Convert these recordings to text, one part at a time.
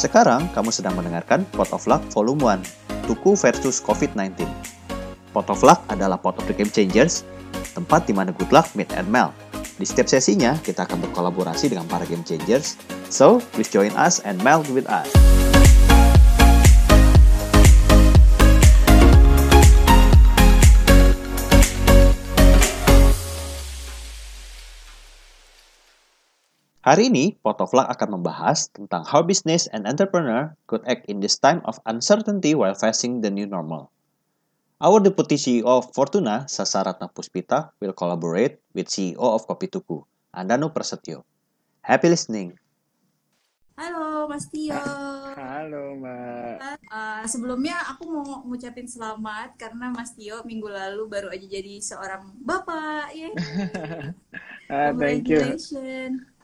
Sekarang kamu sedang mendengarkan Pot of Luck Volume 1, Tuku versus COVID-19. Pot of Luck adalah pot of the game changers, tempat di mana good luck meet and melt. Di setiap sesinya, kita akan berkolaborasi dengan para game changers. So, please join us and melt with us. Hari ini, Pot of Luck akan membahas tentang how business and entrepreneur could act in this time of uncertainty while facing the new normal. Our Deputy CEO of Fortuna, Sasaratna Puspita, will collaborate with CEO of Kopi Tuku, Andano Prasetyo. Happy listening! Halo Mas Tio. Halo Mbak. Uh, sebelumnya aku mau ngucapin selamat karena Mas Tio minggu lalu baru aja jadi seorang bapak ya. Ah, thank you.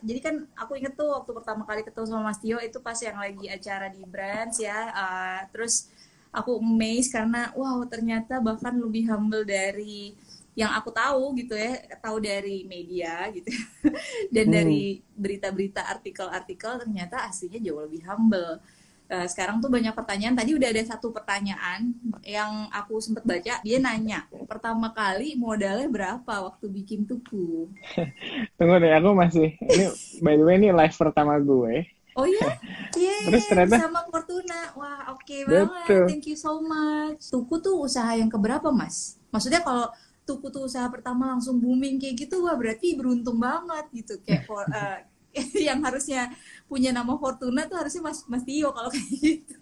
Jadi kan aku inget tuh waktu pertama kali ketemu sama Mas Tio itu pas yang lagi acara di Brands ya. Uh, terus aku amazed karena wow ternyata bahkan lebih humble dari yang aku tahu gitu ya tahu dari media gitu dan Hmm. dari berita-berita artikel-artikel ternyata aslinya jauh lebih humble Uh, sekarang tuh banyak pertanyaan. Tadi udah ada satu pertanyaan yang aku sempat baca. Dia nanya pertama kali modalnya berapa waktu bikin tuku? Tunggu deh, aku masih ini by the way ini live pertama gue. oh iya? Yeay, Terus ternyata- sama Fortuna. Wah oke Betul. banget. Thank you so much. Tuku tuh usaha yang keberapa mas? Maksudnya kalau tuku tuh usaha pertama langsung booming kayak gitu wah berarti beruntung banget gitu. Kayak for, uh, yang harusnya punya nama Fortuna tuh harusnya Mas Mas Tio kalau kayak gitu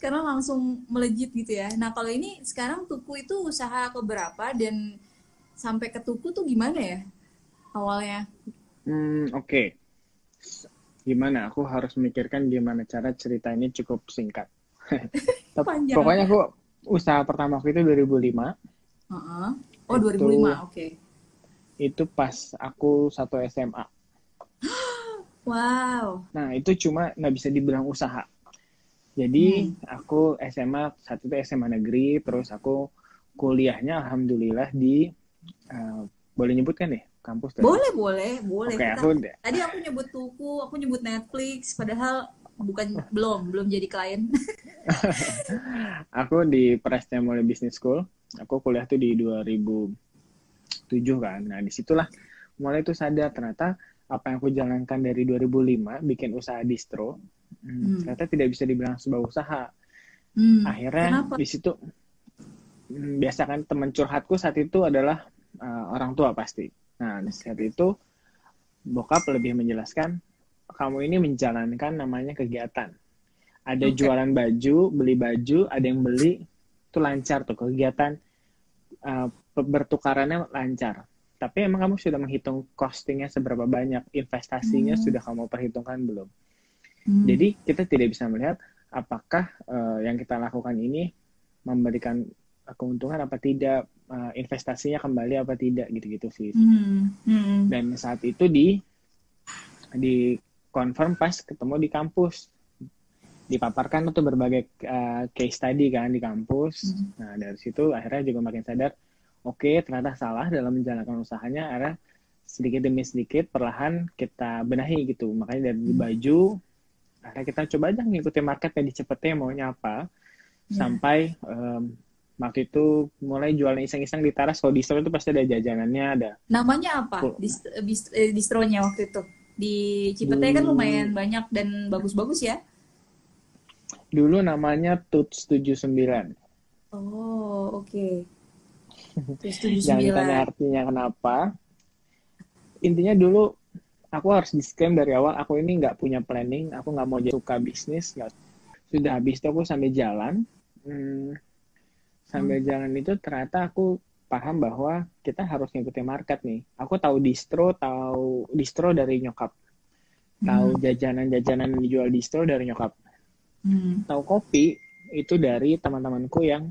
karena langsung melejit gitu ya nah kalau ini sekarang tuku itu usaha keberapa dan sampai ke tuku tuh gimana ya awalnya Hmm, oke. Gimana? Aku harus memikirkan gimana cara cerita ini cukup singkat. Panjang. Pokoknya aku usaha pertama aku itu 2005. Heeh. oh Itu- 2005 oke Itu pas aku satu SMA. Wow Nah, itu cuma nggak bisa dibilang usaha. Jadi, Hmm. aku SMA, saat itu SMA negeri, terus aku kuliahnya alhamdulillah di, eh, boleh nyebutkan deh, kampus tadi? Boleh, boleh, boleh. Oke, Kita- aku. Tadi aku nyebut tuku, aku nyebut Netflix, padahal bukan belum, belum jadi klien. Aku di Presnya Mulai Business School. Aku kuliah tuh di 2007 kan. Nah, di situlah mulai tuh sadar ternyata apa yang aku jalankan dari 2005 bikin usaha distro, hmm, Hmm. ternyata tidak bisa dibilang sebuah usaha. Hmm, Akhirnya Kenapa? di situ hmm, biasa kan teman curhatku saat itu adalah uh, orang tua pasti. Nah, di saat itu bokap lebih menjelaskan kamu ini menjalankan namanya kegiatan. Ada Oke. jualan baju, beli baju, ada yang beli, itu lancar tuh kegiatan uh, bertukarannya lancar. Tapi emang kamu sudah menghitung costingnya seberapa banyak, investasinya Hmm. sudah kamu perhitungkan belum? Hmm. Jadi kita tidak bisa melihat apakah eh, yang kita lakukan ini memberikan keuntungan apa tidak, eh, investasinya kembali apa tidak gitu-gitu sih. Hmm, hmm. Dan saat itu di di confirm pas ketemu di kampus. Dipaparkan tuh berbagai eh, case study kan di kampus. Hmm. Nah, dari situ akhirnya juga makin sadar, oke ternyata salah dalam menjalankan usahanya, akhirnya sedikit demi sedikit perlahan kita benahi gitu. Makanya dari Hmm. baju, akhirnya kita coba aja ngikutin market yang cepetnya maunya apa. Ya. Sampai em, waktu itu mulai jualan iseng-iseng di taras. Kalau di store itu pasti ada jajanannya, ada. Namanya apa? Dist bist- eh, distronya waktu itu di Cipete kan lumayan banyak dan bagus-bagus ya. Dulu namanya Tuts 79. Oh, oke. Tujuh Jangan ditanya artinya kenapa. Intinya dulu aku harus disclaim dari awal aku ini nggak punya planning, aku nggak mau jadi suka bisnis. nggak. Sudah habis itu aku sambil jalan, hmm, sambil jalan itu ternyata aku paham bahwa kita harus ngikutin market nih. Aku tahu distro, tahu distro dari nyokap, tahu Hmm. jajanan-jajanan yang dijual distro dari nyokap, Hmm. tahu kopi itu dari teman-temanku yang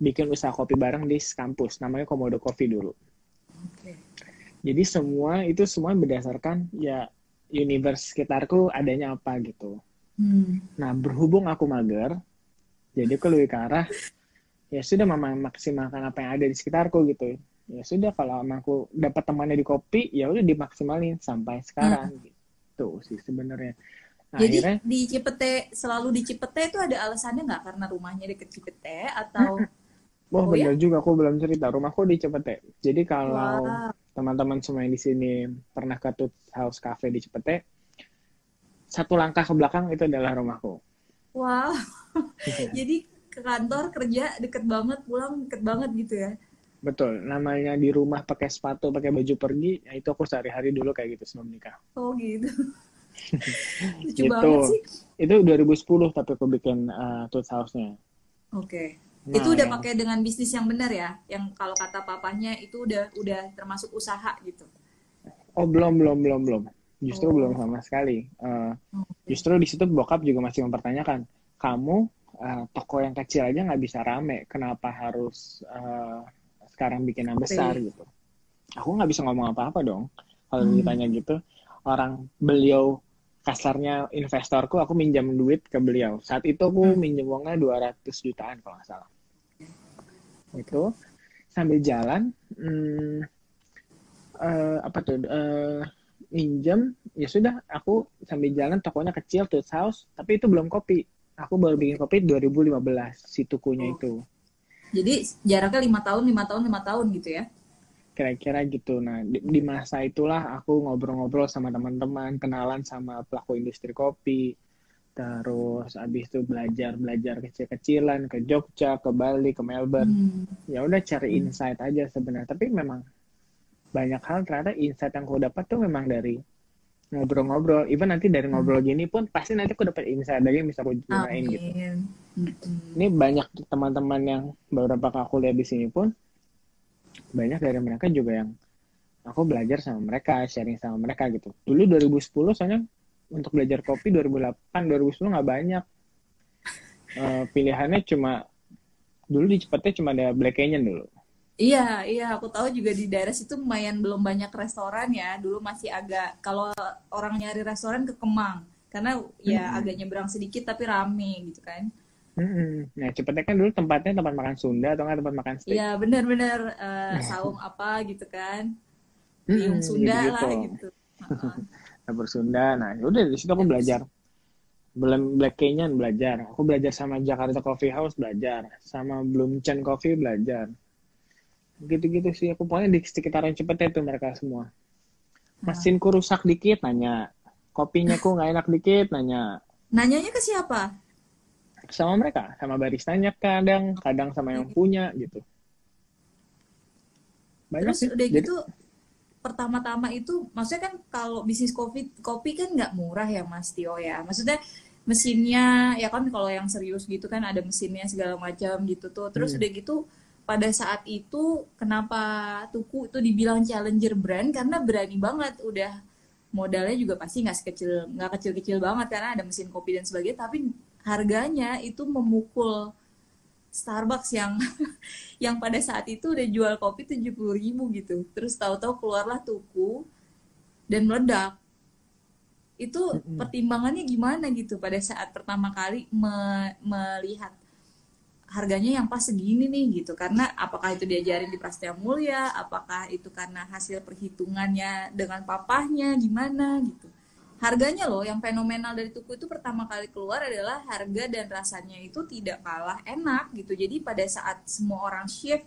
bikin usaha kopi bareng di kampus, namanya Komodo Coffee dulu. Oke. Jadi semua itu semua berdasarkan ya universe sekitarku adanya apa gitu. Hmm. Nah berhubung aku mager, jadi aku lebih ke arah ya sudah memaksimalkan apa yang ada di sekitarku gitu. Ya sudah kalau aku dapat temannya di kopi, ya udah dimaksimalin sampai sekarang gitu sih sebenarnya. Nah, Jadi akhirnya di Cipete selalu di Cipete itu ada alasannya nggak karena rumahnya deket Cipete atau Wah Oh, ya? bener juga aku belum cerita rumahku di Cipete. Jadi kalau teman-teman semua yang di sini pernah ke Tooth House Cafe di Cipete, satu langkah ke belakang itu adalah rumahku. Wow. Jadi ke kantor kerja deket banget, pulang deket banget gitu ya. Betul, namanya di rumah pakai sepatu, pakai baju pergi, ya itu aku sehari-hari dulu kayak gitu sebelum nikah. Oh gitu. Lucu Gitu. banget sih. Itu 2010 tapi aku bikin uh, Tooth House-nya. Oke. Nah, itu udah yang- pakai dengan bisnis yang benar ya, yang kalau kata papanya itu udah udah termasuk usaha gitu. Oh belum, belum, belum, belum. Justru Oh. belum sama sekali. Uh, justru di situ bokap juga masih mempertanyakan, kamu uh, toko yang kecil aja nggak bisa rame, kenapa harus uh, sekarang bikin yang besar Oke. gitu? Aku nggak bisa ngomong apa-apa dong kalau Hmm. ditanya gitu. Orang beliau kasarnya investorku, aku minjam duit ke beliau. Saat itu aku Hmm. minjem uangnya 200 jutaan kalau nggak salah. Itu sambil jalan, hmm, eh, apa tuh? eh, minjem, ya sudah. Aku sambil jalan tokonya kecil, Tooth House, tapi itu belum kopi. Aku baru bikin kopi 2015 si tukunya Oh. itu. Jadi jaraknya lima tahun, lima tahun, lima tahun gitu ya. Kira-kira gitu. Nah, di, di masa itulah aku ngobrol-ngobrol sama teman-teman, kenalan sama pelaku industri kopi. Terus abis itu belajar-belajar kecil-kecilan ke Jogja, ke Bali, ke Melbourne. Hmm. Ya udah cari Hmm. insight aja sebenarnya. Tapi memang banyak hal ternyata insight yang aku dapat tuh memang dari ngobrol-ngobrol. Even nanti dari Hmm. ngobrol gini pun pasti nanti aku dapat insight lagi yang bisa aku gunain gitu. Amin. Mm-mm. Ini banyak teman-teman yang beberapa kali aku lihat di sini pun banyak dari mereka juga yang aku belajar sama mereka, sharing sama mereka gitu. Dulu 2010 soalnya untuk belajar kopi 2008, 2010 nggak banyak. Eh, pilihannya cuma dulu di Cepetnya cuma ada Black Canyon dulu. Iya, iya, aku tahu juga di daerah situ lumayan belum banyak restoran ya. Dulu masih agak kalau orang nyari restoran ke Kemang karena ya Hmm. agak nyebrang sedikit tapi rame gitu kan. Mm-mm. Nah, Cepetnya kan dulu tempatnya tempat makan Sunda atau nggak tempat makan steak. Iya, benar-benar eh, saung apa gitu kan. Biung Mm-mm, Sunda lah gitu-gitu. gitu. Heeh. dapur Sunda. Nah, udah di situ aku belajar. Belum Black Canyon belajar. Aku belajar sama Jakarta Coffee House belajar, sama Bloom Chen Coffee belajar. Gitu-gitu sih. Aku pokoknya di sekitaran Cepete itu mereka semua. Mesinku rusak dikit nanya. Kopinya ku nggak enak dikit nanya. Nanyanya ke siapa? Sama mereka, sama baristanya kadang, kadang sama yang punya gitu. Banyak Terus sih. udah Jadi- gitu pertama-tama itu maksudnya kan kalau bisnis kopi kopi kan nggak murah ya Mas Tio ya. Maksudnya mesinnya ya kan kalau yang serius gitu kan ada mesinnya segala macam gitu tuh. Terus Hmm. udah gitu pada saat itu kenapa Tuku itu dibilang challenger brand karena berani banget udah modalnya juga pasti nggak sekecil nggak kecil-kecil banget karena ada mesin kopi dan sebagainya tapi harganya itu memukul Starbucks yang yang pada saat itu udah jual kopi tujuh puluh ribu gitu. Terus tahu-tahu keluarlah tuku dan meledak. Itu pertimbangannya gimana gitu pada saat pertama kali me- melihat harganya yang pas segini nih gitu. Karena apakah itu diajarin di Prasetya Mulia? Apakah itu karena hasil perhitungannya dengan papahnya? Gimana gitu harganya loh yang fenomenal dari tuku itu pertama kali keluar adalah harga dan rasanya itu tidak kalah enak gitu jadi pada saat semua orang shift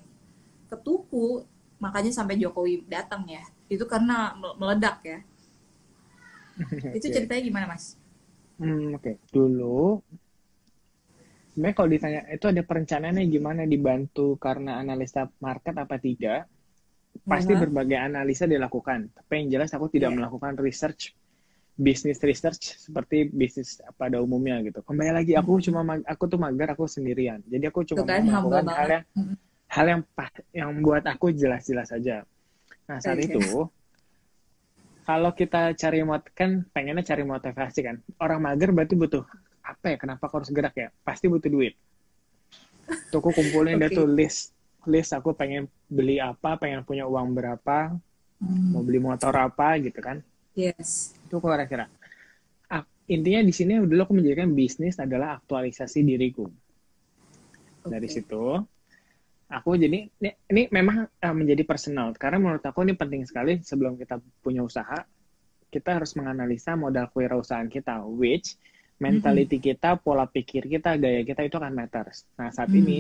ke tuku makanya sampai Jokowi datang ya itu karena me- meledak ya itu ceritanya gimana mas? Hmm, oke. Dulu, sebenarnya kalau ditanya itu ada perencanaannya gimana dibantu karena analisa market apa tidak, pasti berbagai analisa dilakukan. Tapi yang jelas aku tidak Iya. melakukan research, bisnis research seperti bisnis pada umumnya gitu. Kembali lagi aku cuma mag- aku tuh magar aku sendirian. Jadi aku cuma kan, melakukan hal yang hal yang pa- yang buat aku jelas-jelas saja. Nah saat Oke. itu kalau kita cari mot kan pengennya cari motivasi kan. Orang mager berarti butuh apa ya? Kenapa aku harus gerak ya? Pasti butuh duit. Tuh aku kumpulin deh Oke. tuh list list aku pengen beli apa, pengen punya uang berapa, Hmm, mau beli motor apa gitu kan. Yes. Itu kira-kira. Ah, Intinya di sini dulu aku menjadikan bisnis adalah aktualisasi diriku. Dari Oke. situ aku jadi ini, ini memang uh, menjadi personal karena menurut aku ini penting sekali sebelum kita punya usaha kita harus menganalisa modal kewirausahaan kita, which mentality kita, pola pikir kita, gaya kita itu akan matters. Nah saat Hmm. ini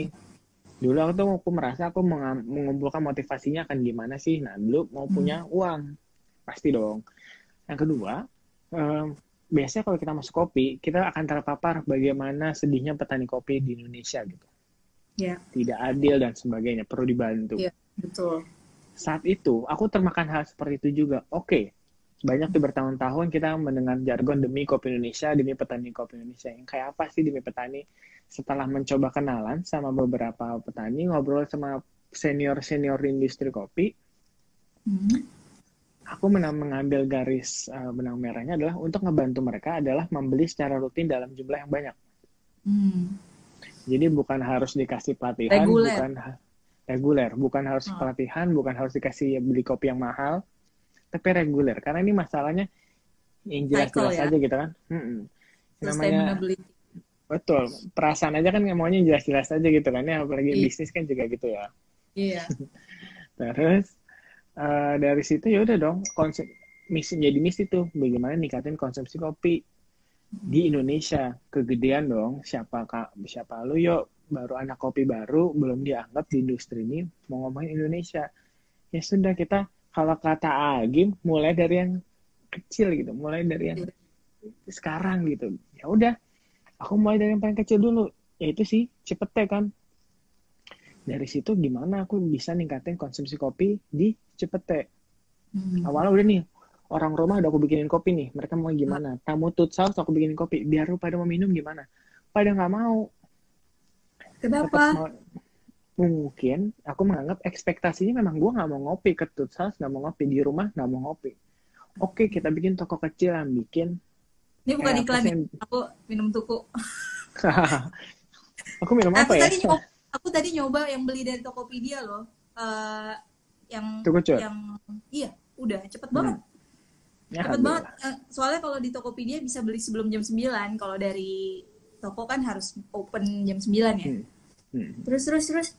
dulu aku tuh aku merasa aku mengumpulkan motivasinya akan gimana sih. Nah dulu mau Hmm. punya uang pasti dong. Yang kedua, em, biasanya kalau kita masuk kopi, kita akan terpapar bagaimana sedihnya petani kopi di Indonesia gitu. Ya, Tidak adil dan sebagainya, perlu dibantu. Iya. betul. Saat itu, aku termakan hal seperti itu juga. Oke, banyak tuh bertahun-tahun kita mendengar jargon demi kopi Indonesia, demi petani kopi Indonesia. Yang kayak apa sih demi petani? Setelah mencoba kenalan sama beberapa petani, ngobrol sama senior-senior industri kopi, Hmm. Aku menang mengambil garis uh, benang merahnya adalah untuk ngebantu mereka adalah membeli secara rutin dalam jumlah yang banyak. Hmm. Jadi bukan harus dikasih pelatihan, Reguler. bukan reguler, bukan harus Hmm. pelatihan, bukan harus dikasih beli kopi yang mahal, tapi reguler. Karena ini masalahnya yang jelas-jelas ya. aja gitu kan. Mm-mm. Namanya Sustainability. betul, perasaan aja kan maunya jelas-jelas aja gitu kan ya, apalagi Iya. bisnis kan juga gitu ya. Iya. Terus eh, dari situ ya udah dong konsep misi jadi misi tuh bagaimana ningkatin konsumsi kopi di Indonesia. Kegedean dong siapa kak siapa lu yuk baru anak kopi baru belum dianggap di industri ini mau ngomongin Indonesia. Ya sudah kita kalau kata Agim mulai dari yang kecil gitu mulai dari yang sekarang gitu. Ya udah aku mulai dari yang paling kecil dulu. Ya itu sih cepet kan. Dari situ gimana aku bisa ningkatin konsumsi kopi di Cepete. Hmm. Awalnya udah nih, orang rumah udah aku bikinin kopi nih. Mereka mau gimana? Tamu tooth house aku bikinin kopi. Biar lu pada mau minum gimana? Pada nggak mau. Kenapa? mau. Mungkin aku menganggap ekspektasinya memang gue nggak mau ngopi ke tooth house, nggak mau ngopi di rumah, nggak mau ngopi. Oke, kita bikin toko kecil yang bikin. Ini bukan apa iklan ya. Aku minum tuku. aku minum aku apa ya? tadi nyoba, aku tadi nyoba yang beli dari Tokopedia loh. Eh, yang yang iya, udah cepet Hmm. banget. Ya, Cepet banget. alhamdulillah. Eh, Soalnya kalau di Tokopedia bisa beli sebelum jam 9, kalau dari toko kan harus open jam 9 ya. Hmm. Hmm. Terus terus terus.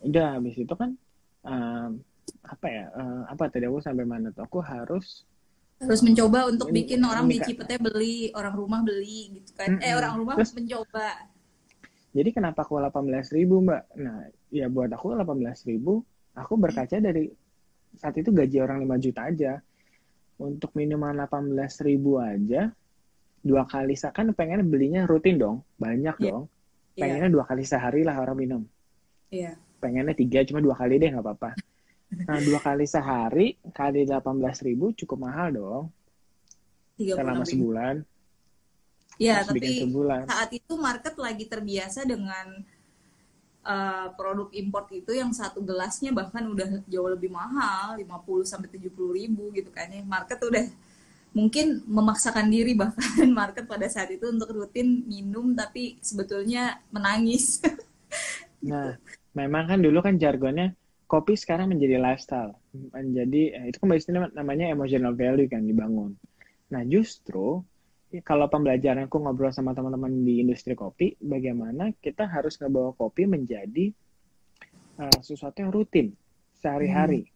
Udah habis itu kan em, apa ya? eh, apa tadi aku sampai mana tuh? Aku harus Harus mencoba untuk Ini- bikin orang di Cipete beli, orang rumah beli gitu kan. Eh Mm-mm. orang rumah Terus- mencoba. Jadi kenapa aku 18.000 ribu mbak? Nah ya buat aku 18.000 ribu, aku berkaca dari saat itu gaji orang 5 juta aja. Untuk minuman 18.000 ribu aja, dua kali kan pengen belinya rutin dong, banyak Iya. dong. Iya, Pengennya dua kali sehari lah orang minum. iya. Pengennya tiga, cuma dua kali deh nggak apa-apa. Nah dua kali sehari kali 18.000 ribu cukup mahal dong, 36 selama sebulan. Iya, Harus bikin tapi sebulan. saat itu market lagi terbiasa dengan uh, produk import itu yang satu gelasnya bahkan udah jauh lebih mahal 50 sampai 70 ribu gitu kan. Market udah mungkin memaksakan diri bahkan market pada saat itu untuk rutin minum tapi sebetulnya menangis. Nah, memang kan dulu kan jargonnya kopi sekarang menjadi lifestyle, menjadi eh, itu kan namanya emotional value kan dibangun. Nah, justru kalau pembelajaranku ngobrol sama teman-teman di industri kopi, bagaimana kita harus ngebawa kopi menjadi eh, sesuatu yang rutin sehari-hari.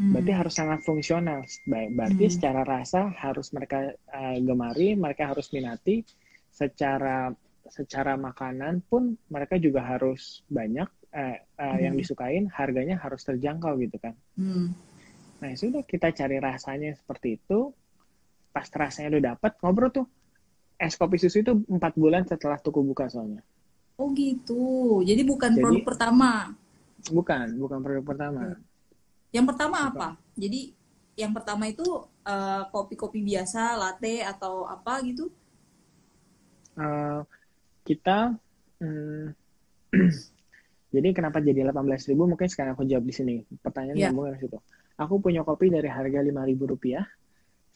Hmm. Berarti harus sangat fungsional. Berarti Hmm. secara rasa harus mereka eh, gemari, mereka harus minati. Secara secara makanan pun mereka juga harus banyak eh, yang Hmm. disukain, harganya harus terjangkau gitu kan. Hmm. Nah, ya sudah kita cari rasanya seperti itu. Pas rasanya udah dapat, ngobrol tuh. Es kopi susu itu empat bulan setelah tuku buka soalnya. oh gitu jadi bukan Jadi- produk pertama Bukan, bukan produk pertama. yang pertama Apa? apa jadi yang pertama itu uh, kopi-kopi biasa latte atau apa gitu Eh, kita hmm, jadi kenapa jadi 18.000 mungkin sekarang aku jawab di sini pertanyaan Iya. nyambung dari situ aku punya kopi dari harga 5.000 rupiah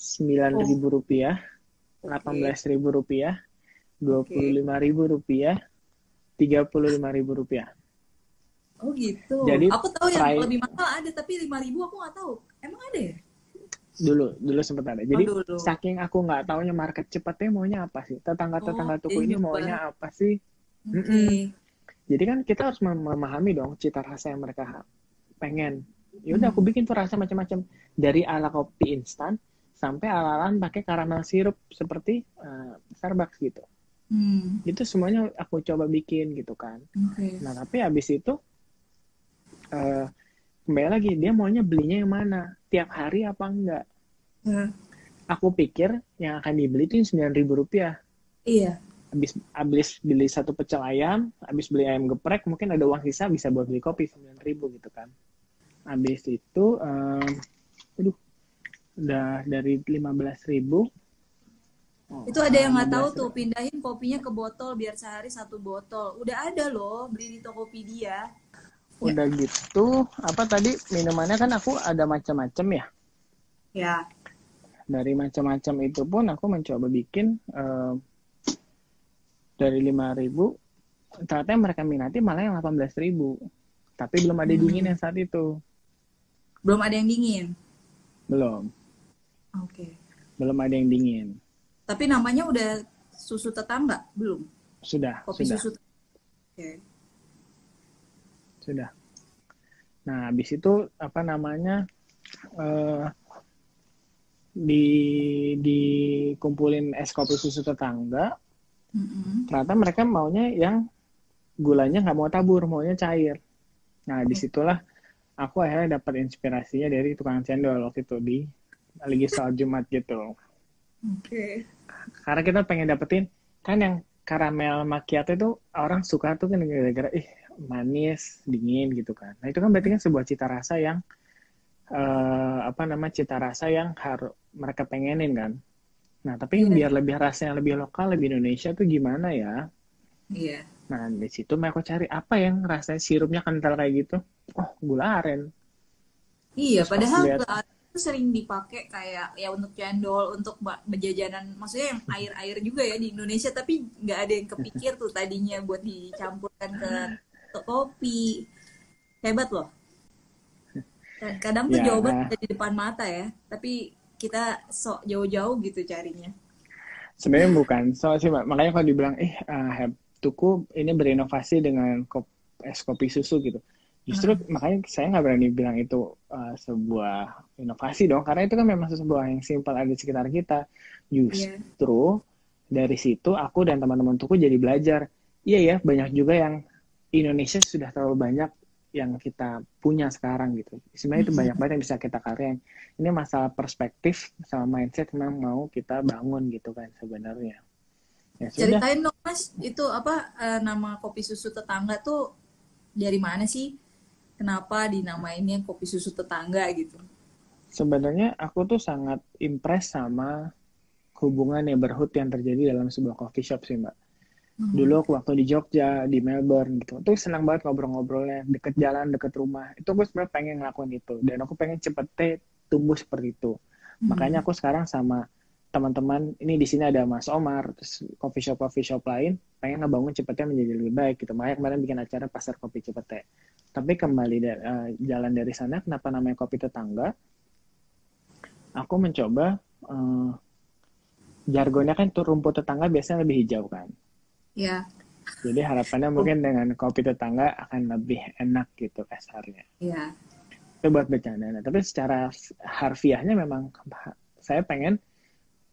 9.000 rupiah 18.000 rupiah 25.000 rupiah 35.000 rupiah Oh gitu. Jadi, aku tahu yang fry- lebih mahal ada tapi 5000 aku nggak tahu. Emang ada ya? dulu dulu sempat ada jadi Oh, dulu. saking aku nggak taunya market cepatnya maunya apa sih tetangga tetangga Oh, tuku jadi ini nyoba. maunya apa sih Oke. Mm-mm. Jadi kan kita harus mem- memahami dong cita rasa yang mereka pengen. Ya udah Hmm. aku bikin tuh rasa macam-macam dari ala kopi instan sampai ala-alaan pakai karamel sirup seperti uh, Starbucks gitu. Hmm. Itu semuanya aku coba bikin gitu kan. Oke. Nah tapi habis itu uh, kembali lagi dia maunya belinya yang mana? Tiap hari apa enggak? Eh, Aku pikir yang akan dibeli itu sembilan ribu rupiah. iya. Habis habis beli satu pecel ayam, habis beli ayam geprek, mungkin ada uang sisa bisa buat beli kopi sembilan ribu gitu kan. Habis itu, um, aduh, udah dari lima belas ribu. Oh, Itu ada yang nggak tahu 15.000. tuh pindahin kopinya ke botol biar sehari satu botol. Udah ada loh beli di Tokopedia. Udah gitu, apa tadi minumannya kan aku ada macam-macam ya. Ya. Dari macam-macam itu pun aku mencoba bikin eh, dari 5000 ternyata yang mereka minati malah yang 18.000 tapi belum ada Hmm. dingin yang saat itu Belum ada yang dingin. belum Oke. belum ada yang dingin Tapi namanya udah susu tetangga belum? sudah Kopi sudah susu. Oke. sudah nah habis itu apa namanya eh di dikumpulin es kopi susu tetangga Mm-mm. ternyata mereka maunya yang gulanya nggak mau tabur maunya cair nah di situlah aku akhirnya dapat inspirasinya dari tukang cendol waktu itu di lagi soal Jumat gitu Oke. karena kita pengen dapetin kan yang karamel macchiato itu orang suka tuh kan gara-gara ih manis dingin gitu kan nah itu kan berarti kan sebuah cita rasa yang eh, apa nama cita rasa yang harus mereka pengenin kan nah tapi Iya. biar lebih rasanya lebih lokal lebih Indonesia tuh gimana ya Iya. Nah, di situ aku cari apa yang rasanya sirupnya kental kayak gitu. Oh, gula aren. Iya, Terus padahal lihat- gula aren itu sering dipakai kayak ya untuk cendol, untuk ba- jajanan, maksudnya yang air-air juga ya di Indonesia, tapi nggak ada yang kepikir tuh tadinya buat dicampurkan ke ke kopi. Hebat loh. Kadang tuh Ya, jawaban nah. ada di depan mata ya, tapi kita sok jauh-jauh gitu carinya. Sebenarnya bukan. So, sih, makanya kalau dibilang, eh, uh, tuku ini berinovasi dengan kop, es kopi susu gitu. Justru makanya saya nggak berani bilang itu uh, sebuah inovasi dong, karena itu kan memang sebuah yang simpel ada di sekitar kita. Justru dari situ aku dan teman-teman tuku jadi belajar. Iya ya, banyak juga yang Indonesia sudah terlalu banyak yang kita punya sekarang gitu. Sebenarnya itu banyak banget yang bisa kita karyain. Ini masalah perspektif sama mindset memang mau kita bangun gitu kan sebenarnya. Ya. Ceritain dong Mas, itu apa eh, nama kopi susu tetangga tuh dari mana sih? Kenapa dinamainnya kopi susu tetangga gitu? Sebenarnya aku tuh sangat impress sama hubungan neighborhood yang terjadi dalam sebuah coffee shop sih Mbak. Hmm. Dulu aku waktu di Jogja, di Melbourne gitu, tuh senang banget ngobrol-ngobrolnya, deket jalan, deket rumah. Itu aku sebenarnya pengen ngelakuin itu, dan aku pengen cepet tumbuh seperti itu. Hmm. Makanya aku sekarang sama teman-teman, ini di sini ada Mas Omar, terus coffee shop coffee shop lain, pengen ngebangun cepetnya menjadi lebih baik gitu. Makanya kemarin bikin acara pasar kopi cepete. Tapi kembali da- eh, jalan dari sana, kenapa namanya kopi tetangga? Aku mencoba eh, jargonnya kan tuh rumput tetangga biasanya lebih hijau kan. Ya, Jadi harapannya mungkin dengan kopi tetangga akan lebih enak gitu kasarnya. ya. Itu buat bercanda. Nah, tapi secara harfiahnya memang saya pengen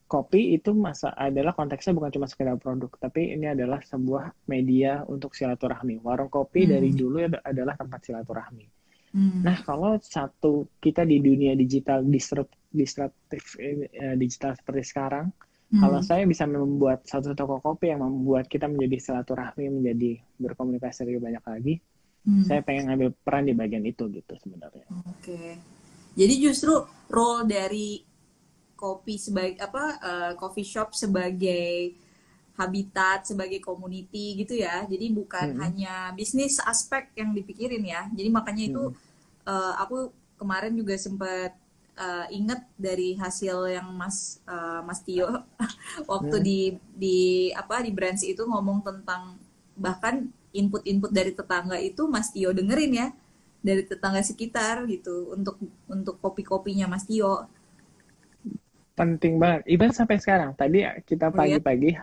kopi itu masa adalah konteksnya bukan cuma sekedar produk, tapi ini adalah sebuah media untuk silaturahmi. Warung kopi Hmm. dari dulu ad- adalah tempat silaturahmi. Hmm. Nah, kalau satu kita di dunia digital disrupt, disruptif eh, digital seperti sekarang, Hmm. kalau saya bisa membuat satu toko kopi yang membuat kita menjadi silaturahmi, menjadi berkomunikasi lebih banyak lagi, Hmm. saya pengen ngambil peran di bagian itu gitu sebenarnya. Oke. Jadi justru role dari kopi sebagai apa eh, coffee shop sebagai habitat, sebagai community gitu ya. Jadi bukan Hmm. hanya bisnis aspek yang dipikirin ya. Jadi makanya itu eh, aku kemarin juga sempat eh, inget dari hasil yang Mas eh, Mas Tio waktu Hmm. di di apa di branch itu ngomong tentang bahkan input-input dari tetangga itu Mas Tio dengerin ya dari tetangga sekitar gitu untuk untuk kopi-kopinya Mas Tio. Penting banget. Even sampai sekarang. Tadi kita Oh, ya? pagi-pagi,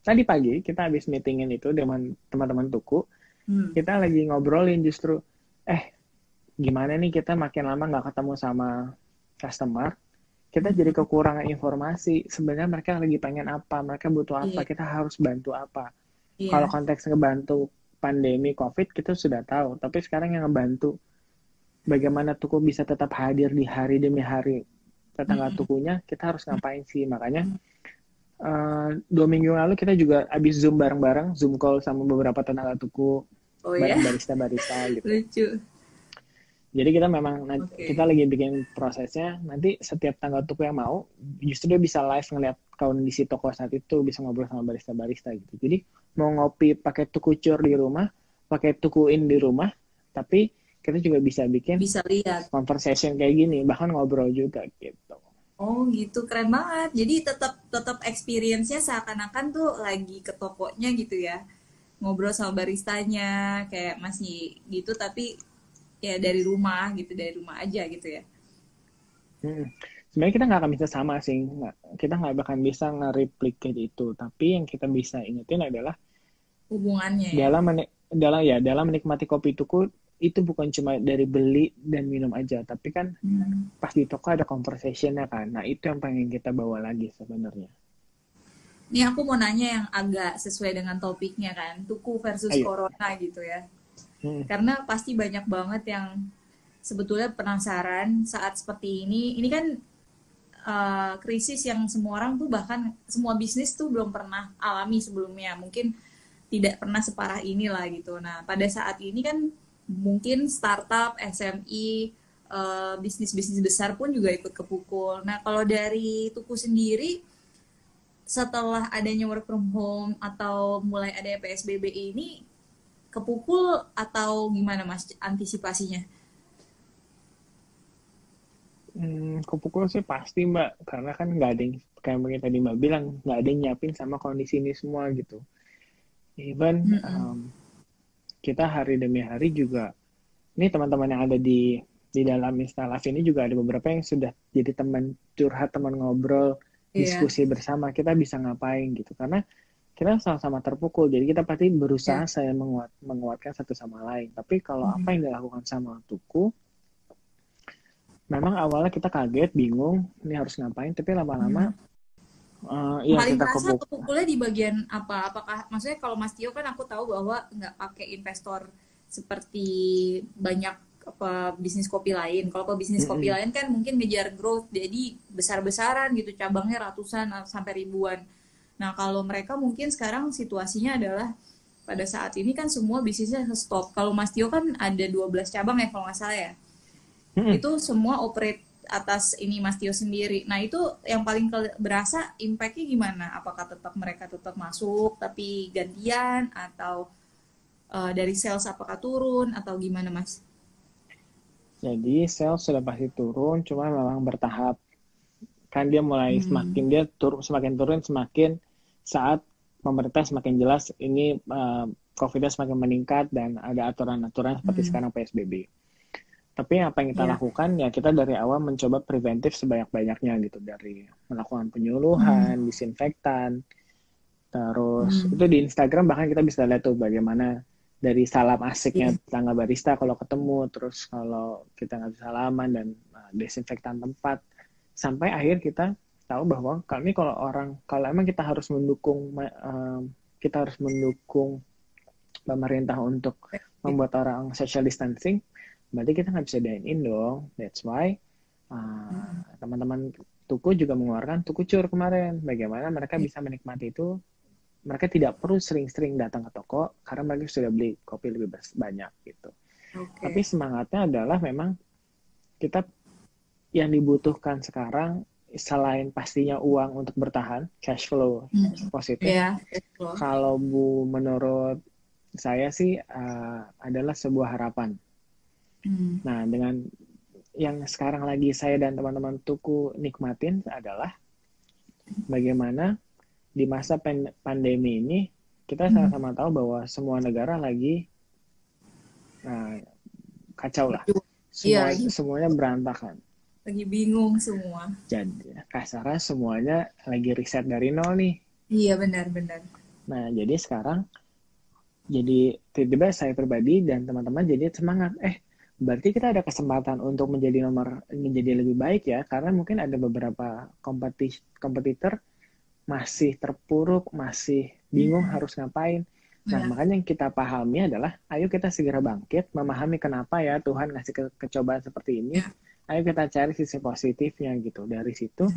tadi pagi kita habis meetingin itu dengan teman-teman tuku. Hmm. Kita lagi ngobrolin justru, eh gimana nih kita makin lama nggak ketemu sama customer. kita jadi kekurangan informasi. Sebenarnya mereka lagi pengen apa, mereka butuh apa, Iya. kita harus bantu apa. Iya. Kalau konteks ngebantu pandemi COVID kita sudah tahu, tapi sekarang yang ngebantu bagaimana tuku bisa tetap hadir di hari demi hari tetangga Mm-mm. tukunya, kita harus ngapain sih? Makanya eh, dua minggu lalu kita juga habis zoom bareng-bareng, zoom call sama beberapa tenaga tuku, oh ya, bareng barista-barista gitu. lucu. Jadi kita memang Oke. kita lagi bikin prosesnya. Nanti setiap tanggal tuku yang mau, justru dia bisa live ngeliat kondisi toko saat itu, bisa ngobrol sama barista-barista gitu. Jadi mau ngopi pakai tuku cur di rumah, pakai tukuin di rumah, tapi kita juga bisa bikin Bisa lihat. conversation kayak gini, bahkan ngobrol juga gitu. Oh gitu, keren banget. Jadi tetap tetap experience-nya seakan-akan tuh lagi ke tokonya gitu ya. Ngobrol sama baristanya, kayak masih gitu tapi ya dari rumah gitu, dari rumah aja gitu ya. Hmm. Sebenarnya kita nggak akan bisa sama sih, kita nggak akan bisa nge-replicate itu. Tapi yang kita bisa ingetin adalah Hubungannya ya. dalam dalam ya dalam menikmati kopi tuku itu bukan cuma dari beli dan minum aja, tapi kan Hmm. pas di toko ada conversation-nya kan. Nah, itu yang pengen kita bawa lagi sebenarnya. Nih aku mau nanya yang agak sesuai dengan topiknya kan, tuku versus Ayo. corona gitu ya. Hmm. Karena pasti banyak banget yang sebetulnya penasaran saat seperti ini. Ini kan uh, krisis yang semua orang tuh bahkan semua bisnis tuh belum pernah alami sebelumnya. Mungkin tidak pernah separah inilah gitu. Nah, pada saat ini kan mungkin startup, SMI, uh, bisnis-bisnis besar pun juga ikut kepukul. Nah, kalau dari Tuku sendiri setelah adanya work from home atau mulai ada PSBB ini kepukul atau gimana Mas antisipasinya? Hmm, kepukul sih pasti Mbak, karena kan nggak ada yang kayak yang tadi Mbak bilang nggak ada yang nyiapin sama kondisi ini semua gitu. Even Mm-mm. um, kita hari demi hari juga, ini teman-teman yang ada di di dalam instalasi ini juga ada beberapa yang sudah jadi teman curhat, teman ngobrol, Iya. diskusi bersama kita bisa ngapain gitu karena kita sama-sama terpukul jadi kita pasti berusaha saya menguat menguatkan satu sama lain tapi kalau Hmm. apa yang dilakukan sama tuku memang awalnya kita kaget bingung ini harus ngapain tapi lama-lama eh, ya Paling kita kepuk kepukulnya di bagian apa? Apakah maksudnya kalau Mas Tio kan aku tahu bahwa nggak pakai investor seperti banyak apa bisnis kopi lain. Kalau bisnis kopi Mm-mm. lain kan mungkin ngejar growth, jadi besar-besaran gitu, cabangnya ratusan sampai ribuan. Nah kalau mereka mungkin sekarang situasinya adalah pada saat ini kan semua bisnisnya stop. Kalau Mas Tio kan ada 12 cabang ya kalau nggak salah ya. Mm-mm. itu semua operate atas ini Mas Tio sendiri. Nah itu yang paling berasa impactnya gimana? Apakah tetap mereka tetap masuk tapi gantian atau eh, dari sales apakah turun atau gimana Mas? jadi sales sudah pasti turun cuma memang bertahap kan dia mulai Hmm. semakin dia turun semakin turun semakin saat pemerintah semakin jelas ini uh, COVID-nya semakin meningkat dan ada aturan-aturan seperti Hmm. sekarang PSBB. Tapi apa yang kita Iya. lakukan ya kita dari awal mencoba preventif sebanyak-banyaknya gitu dari melakukan penyuluhan, disinfektan, terus Hmm. itu di Instagram bahkan kita bisa lihat tuh bagaimana dari salam asiknya Iya. tetangga barista kalau ketemu, terus kalau kita nggak bisa salaman dan uh, desinfektan tempat, sampai akhir kita tahu bahwa kami kalau orang kalau emang kita harus mendukung uh, kita harus mendukung pemerintah untuk membuat orang social distancing, berarti kita nggak bisa dine in dong. That's why uh, teman-teman Tuku juga mengeluarkan Tuku Cur kemarin. Bagaimana mereka bisa menikmati itu? Mereka tidak perlu sering-sering datang ke toko karena mereka sudah beli kopi lebih banyak gitu. Oke. Tapi semangatnya adalah memang kita yang dibutuhkan sekarang selain pastinya uang untuk bertahan, cash flow Hmm. positif. Ya. Kalau Bu menurut saya sih uh, adalah sebuah harapan. Hmm. Nah, dengan yang sekarang lagi saya dan teman-teman Tuku nikmatin adalah bagaimana di masa pandemi ini kita Hmm. sama-sama tahu bahwa semua negara lagi nah, kacau lah. Semua, Iya. semuanya berantakan. Lagi bingung semua. Jadi kasarnya semuanya lagi riset dari nol nih. Iya benar-benar. Nah, jadi sekarang jadi tiba-tiba saya pribadi dan teman-teman jadi semangat. Eh, berarti kita ada kesempatan untuk menjadi nomor menjadi lebih baik ya karena mungkin ada beberapa kompeti kompetitor masih terpuruk masih bingung Hmm. harus ngapain nah Ya. makanya yang kita pahami adalah ayo kita segera bangkit memahami kenapa ya Tuhan ngasih ke kecobaan seperti ini Ya. ayo kita cari sisi positifnya gitu dari situ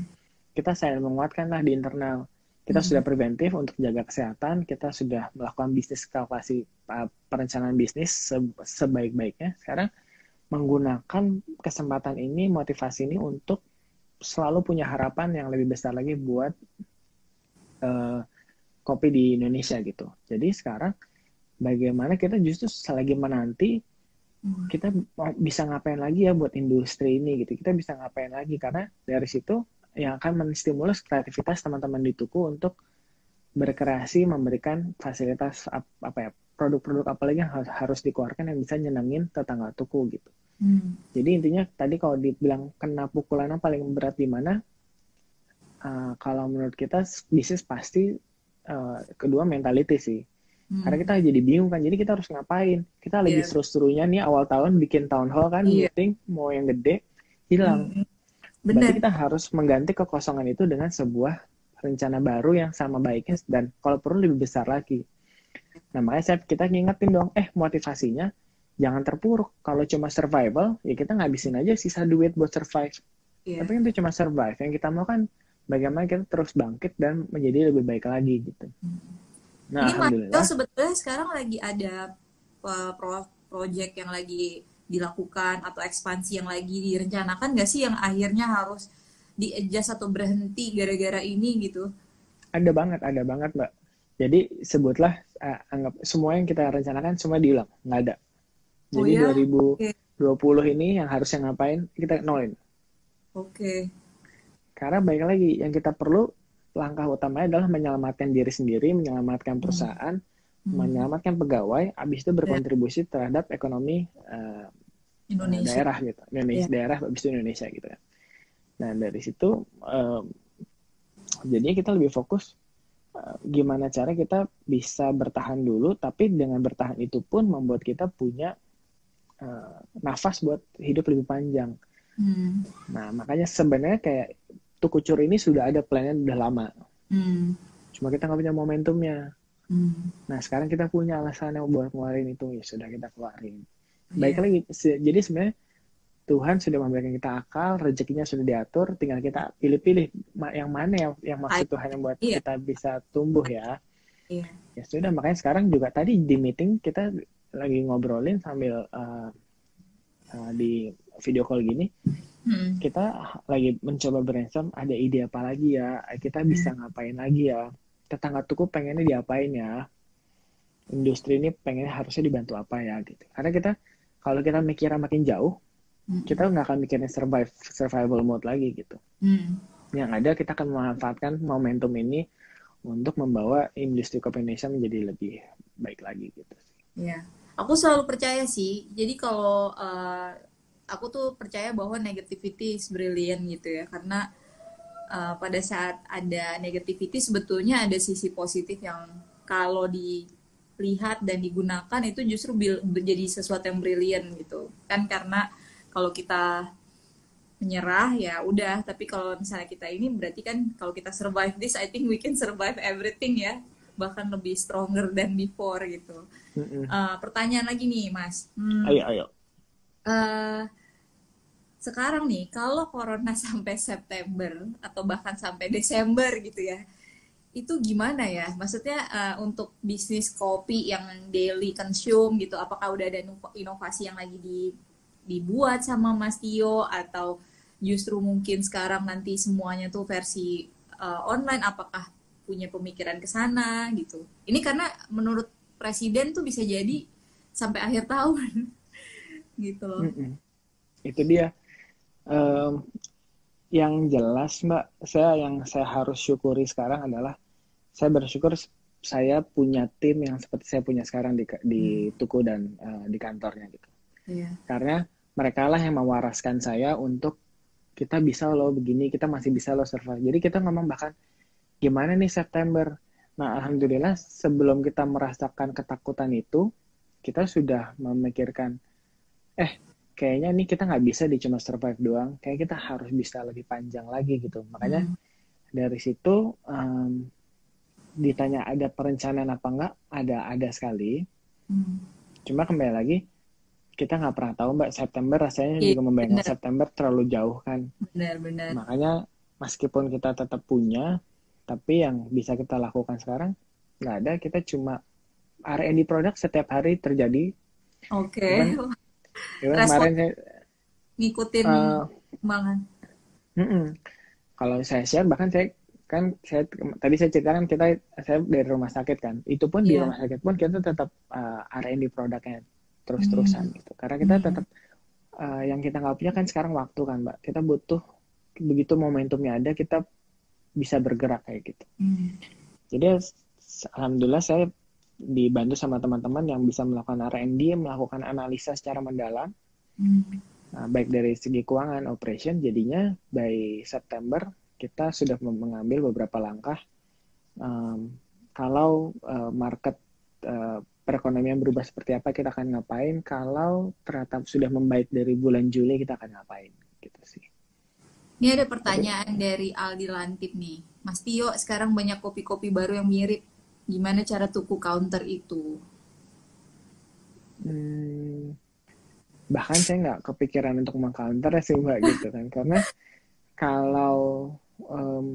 kita saling menguatkan lah di internal kita Hmm. sudah preventif untuk jaga kesehatan kita sudah melakukan bisnis kalkulasi uh, perencanaan bisnis se- sebaik-baiknya sekarang menggunakan kesempatan ini motivasi ini untuk selalu punya harapan yang lebih besar lagi buat uh, kopi di Indonesia gitu jadi sekarang bagaimana kita justru selagi menanti Hmm. kita bisa ngapain lagi ya buat industri ini gitu kita bisa ngapain lagi karena dari situ yang akan menstimulus kreativitas teman-teman di Tuku untuk berkreasi memberikan fasilitas ap- apa ya produk-produk apa lagi yang harus, harus dikeluarkan yang bisa nyenengin tetangga Tuku gitu Hmm. jadi intinya tadi kalau dibilang kena pukulannya paling berat di mana uh, kalau menurut kita bisnis pasti uh, kedua mentality sih Hmm. karena kita jadi bingung kan jadi kita harus ngapain kita lagi Iya. seru-serunya nih awal tahun bikin town hall kan Iya. meeting mau yang gede hilang Hmm. berarti kita harus mengganti kekosongan itu dengan sebuah rencana baru yang sama baiknya dan kalau perlu lebih besar lagi nah makanya saya kita ngingetin dong eh motivasinya jangan terpuruk kalau cuma survival ya kita ngabisin aja sisa duit buat survive Iya. tapi kan itu cuma survive yang kita mau kan bagaimana kita terus bangkit dan menjadi lebih baik lagi gitu nah Ini alhamdulillah sebetulnya sekarang lagi ada uh, pro project yang lagi dilakukan atau ekspansi yang lagi direncanakan nggak sih yang akhirnya harus di adjust atau berhenti gara-gara ini gitu? Ada banget, ada banget, Mbak. Jadi sebutlah uh, anggap semua yang kita rencanakan semua diulang, nggak ada. Oh Jadi ya? 2020 ini yang harusnya ngapain kita nolin. Oke. Karena baik lagi yang kita perlu langkah utamanya adalah menyelamatkan diri sendiri, menyelamatkan perusahaan, Hmm. menyelamatkan pegawai, habis itu berkontribusi terhadap ekonomi uh, Indonesia. daerah gitu, Indonesia Iya. daerah habis itu Indonesia gitu kan. Nah dari situ um, jadinya kita lebih fokus gimana cara kita bisa bertahan dulu, tapi dengan bertahan itu pun membuat kita punya uh, nafas buat hidup lebih panjang. Hmm. Nah makanya sebenarnya kayak Tukucur ini sudah ada plannya udah lama, Hmm. cuma kita nggak punya momentumnya. Hmm. Nah sekarang kita punya alasan yang buat ngeluarin itu ya sudah kita keluarin. Iya. Baik lagi, jadi sebenarnya Tuhan sudah memberikan kita akal, rezekinya sudah diatur, tinggal kita pilih-pilih yang mana yang yang maksud. Tuhan yang buat Iya. kita bisa tumbuh ya. Iya. Ya sudah, makanya sekarang juga tadi di meeting kita lagi ngobrolin sambil uh, uh, di video call gini, Hmm. kita lagi mencoba brainstorm ada ide apa lagi ya, kita bisa ngapain lagi ya, tetangga tuku pengennya diapain ya, industri ini pengennya harusnya dibantu apa ya gitu. Karena kita kalau kita mikirnya makin jauh, Kita nggak akan mikirin survive survival mode lagi gitu. Hmm. Yang ada kita akan memanfaatkan momentum ini untuk membawa industri kopi Indonesia menjadi lebih baik lagi gitu. Iya. Aku selalu percaya sih. Jadi kalau uh, aku tuh percaya bahwa negativity is brilliant gitu ya. Karena uh, pada saat ada negativity sebetulnya ada sisi positif yang kalau dilihat dan digunakan itu justru menjadi sesuatu yang brilliant gitu. Kan karena kalau kita menyerah ya udah, tapi kalau misalnya kita ini berarti kan kalau kita survive this I think we can survive everything ya. Bahkan lebih stronger than before gitu. Eh, pertanyaan lagi nih, Mas. Hmm, Ayo ayo. eh, sekarang nih, kalau corona sampai September atau bahkan sampai Desember gitu ya, itu gimana ya? Maksudnya eh, untuk bisnis kopi yang daily consume gitu, apakah udah ada inov- inovasi yang lagi di- dibuat sama Mas Tio atau justru mungkin sekarang nanti semuanya tuh versi eh, online? Apakah punya pemikiran ke sana gitu? Ini karena menurut Presiden tuh bisa jadi sampai akhir tahun gitu loh. Mm-mm. Itu dia. Em, yang jelas Mbak, saya yang saya harus syukuri sekarang adalah saya bersyukur saya punya tim yang seperti saya punya sekarang di di tuku dan eh, di kantornya gitu. Iya. Karena mereka lah yang mewaraskan saya untuk kita bisa loh begini, kita masih bisa loh survive. Jadi kita ngomong bahkan gimana nih September. Nah, alhamdulillah sebelum kita merasakan ketakutan itu, kita sudah memikirkan eh kayaknya nih kita nggak bisa di cuma survive doang kayak kita harus bisa lebih panjang lagi gitu makanya Hmm. dari situ um, ditanya ada perencanaan apa enggak ada ada sekali Hmm. cuma kembali lagi kita nggak pernah tahu mbak September rasanya Iya, juga membayangkan. September terlalu jauh kan Benar-benar. makanya meskipun kita tetap punya tapi yang bisa kita lakukan sekarang nggak ada kita cuma R&D produk setiap hari terjadi Oke. Cuman- Respon- kemarin saya Ngikutin eh, perkembangan. mm-mm. kalau saya share bahkan saya kan saya tadi saya ceritakan kita saya dari rumah sakit kan itu pun di Iya. rumah sakit pun kita tetap uh, R&D produknya terus-terusan gitu karena kita Hmm. tetap uh, yang kita nggak punya kan sekarang waktu kan mbak kita butuh begitu momentumnya ada kita bisa bergerak kayak gitu Hmm. jadi alhamdulillah saya dibantu sama teman-teman yang bisa melakukan R&D melakukan analisa secara mendalam Hmm. Nah, baik dari segi keuangan operation, jadinya by September kita sudah mengambil beberapa langkah. Um, kalau uh, market uh, perekonomian berubah seperti apa, kita akan ngapain. Kalau ternyata sudah membaik dari bulan Juli, kita akan ngapain. Gitu sih. Ini ada pertanyaan dari Aldi Lantip nih. Mas Tio, sekarang banyak kopi-kopi baru yang mirip. Gimana cara tuku counter itu? Hmm, bahkan saya nggak kepikiran untuk mengcounter sih mbak gitu kan karena kalau em,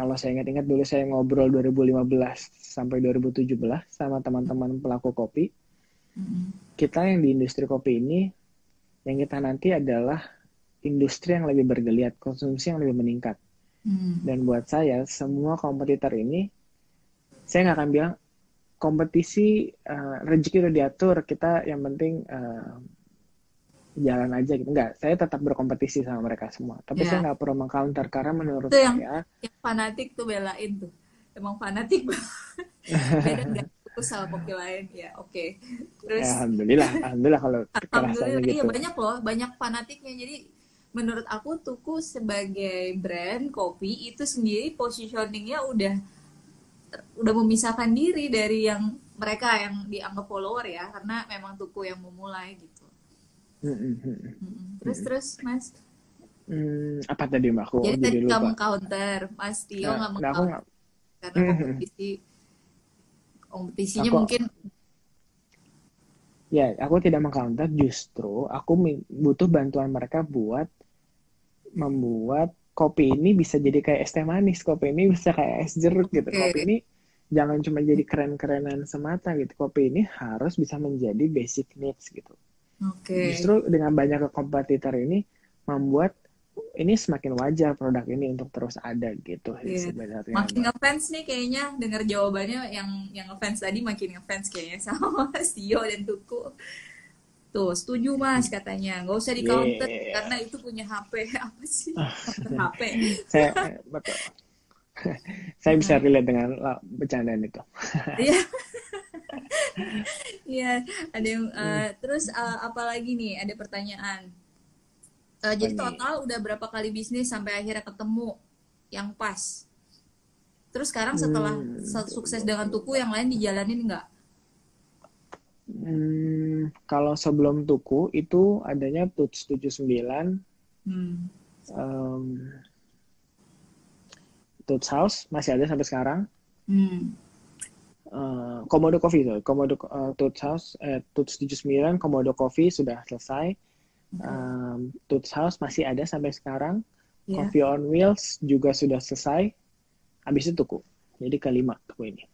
kalau saya ingat-ingat dulu saya ngobrol 2015 sampai 2017 sama teman-teman pelaku kopi Mm-mm. kita yang di industri kopi ini yang kita nanti adalah industri yang lebih bergeliat konsumsi yang lebih meningkat Hmm. dan buat saya semua kompetitor ini saya nggak akan bilang kompetisi eh, rezeki udah diatur kita yang penting eh, jalan aja gitu enggak saya tetap berkompetisi sama mereka semua tapi Ya. saya nggak perlu mengcounter karena menurut Itu yang- saya Yang fanatik tuh belain tuh. Emang fanatik. Beda nggak tuku sama kopi lain. Ya, oke. Terus ya, alhamdulillah alhamdulillah kalau Alhamdulillah, iya gitu banyak loh, banyak fanatiknya. Jadi menurut aku Tuku sebagai brand kopi itu sendiri positioningnya udah udah memisahkan diri dari yang mereka yang dianggap follower ya, karena memang Tuku yang memulai gitu. Terus terus Mas, Hmm, apa tadi mbak? Aku jadi jadi tadi kamu counter, Mas Tio Nah, nggak nah, meng-counter nggak karena Mhm. kompetisi. Kompetisinya Aku- mungkin Ya, aku tidak mengcounter, justru aku butuh bantuan mereka buat membuat kopi ini bisa jadi kayak es teh manis, kopi ini bisa kayak es jeruk gitu. Kopi ini jangan cuma jadi keren-kerenan semata gitu. Kopi ini harus bisa menjadi basic needs gitu. Oke. Justru dengan banyak kompetitor ini membuat ini semakin wajar produk ini untuk terus ada gitu sih Iya. sebenarnya. Makin ngefans nih kayaknya dengar jawabannya yang yang ngefans tadi makin ngefans kayaknya sama Mas Tio dan Tuku. Tuh, setuju Mas katanya. Nggak usah di counter Yeah. karena itu punya HP. Apa sih? Ah. Counter HP. Saya betul. Saya bisa relate dengan bercandaan itu. Iya. Iya, ada yang Hmm. eh, terus eh, apa lagi nih? Ada pertanyaan. Eh, jadi total udah berapa kali bisnis sampai akhirnya ketemu yang pas? Terus sekarang setelah Hmm. se- sukses dengan Tuku yang lain dijalanin nggak? Hmm, kalau sebelum Tuku itu adanya Tuts 79, Hmm. um, Tuts House masih ada sampai sekarang. Hmm. Uh, Komodo Coffee tuh, Komodo uh, Tuts House, eh, Tuts 79, Komodo Coffee sudah selesai. Um, Tuts House masih ada sampai sekarang. Ya. Coffee on Wheels juga sudah selesai. Habis itu Tuku. Jadi kelima Tuku ini.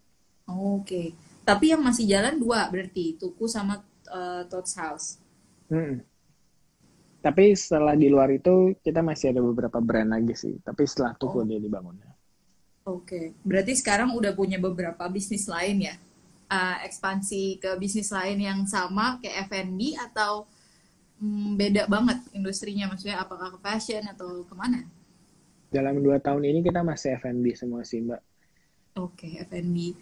Oke. Tapi yang masih jalan dua berarti Tuku sama eh, Tots House. Mm-mm. Tapi setelah di luar itu kita masih ada beberapa brand lagi sih. Tapi setelah Tuku Oh. dia dibangun. Oke. Berarti sekarang udah punya beberapa bisnis lain ya? Eh, ekspansi ke bisnis lain yang sama kayak F&B atau mm, beda banget industrinya? Maksudnya apakah ke fashion atau ke mana? Dalam dua tahun ini kita masih F&B semua sih Mbak. Oke, F&B.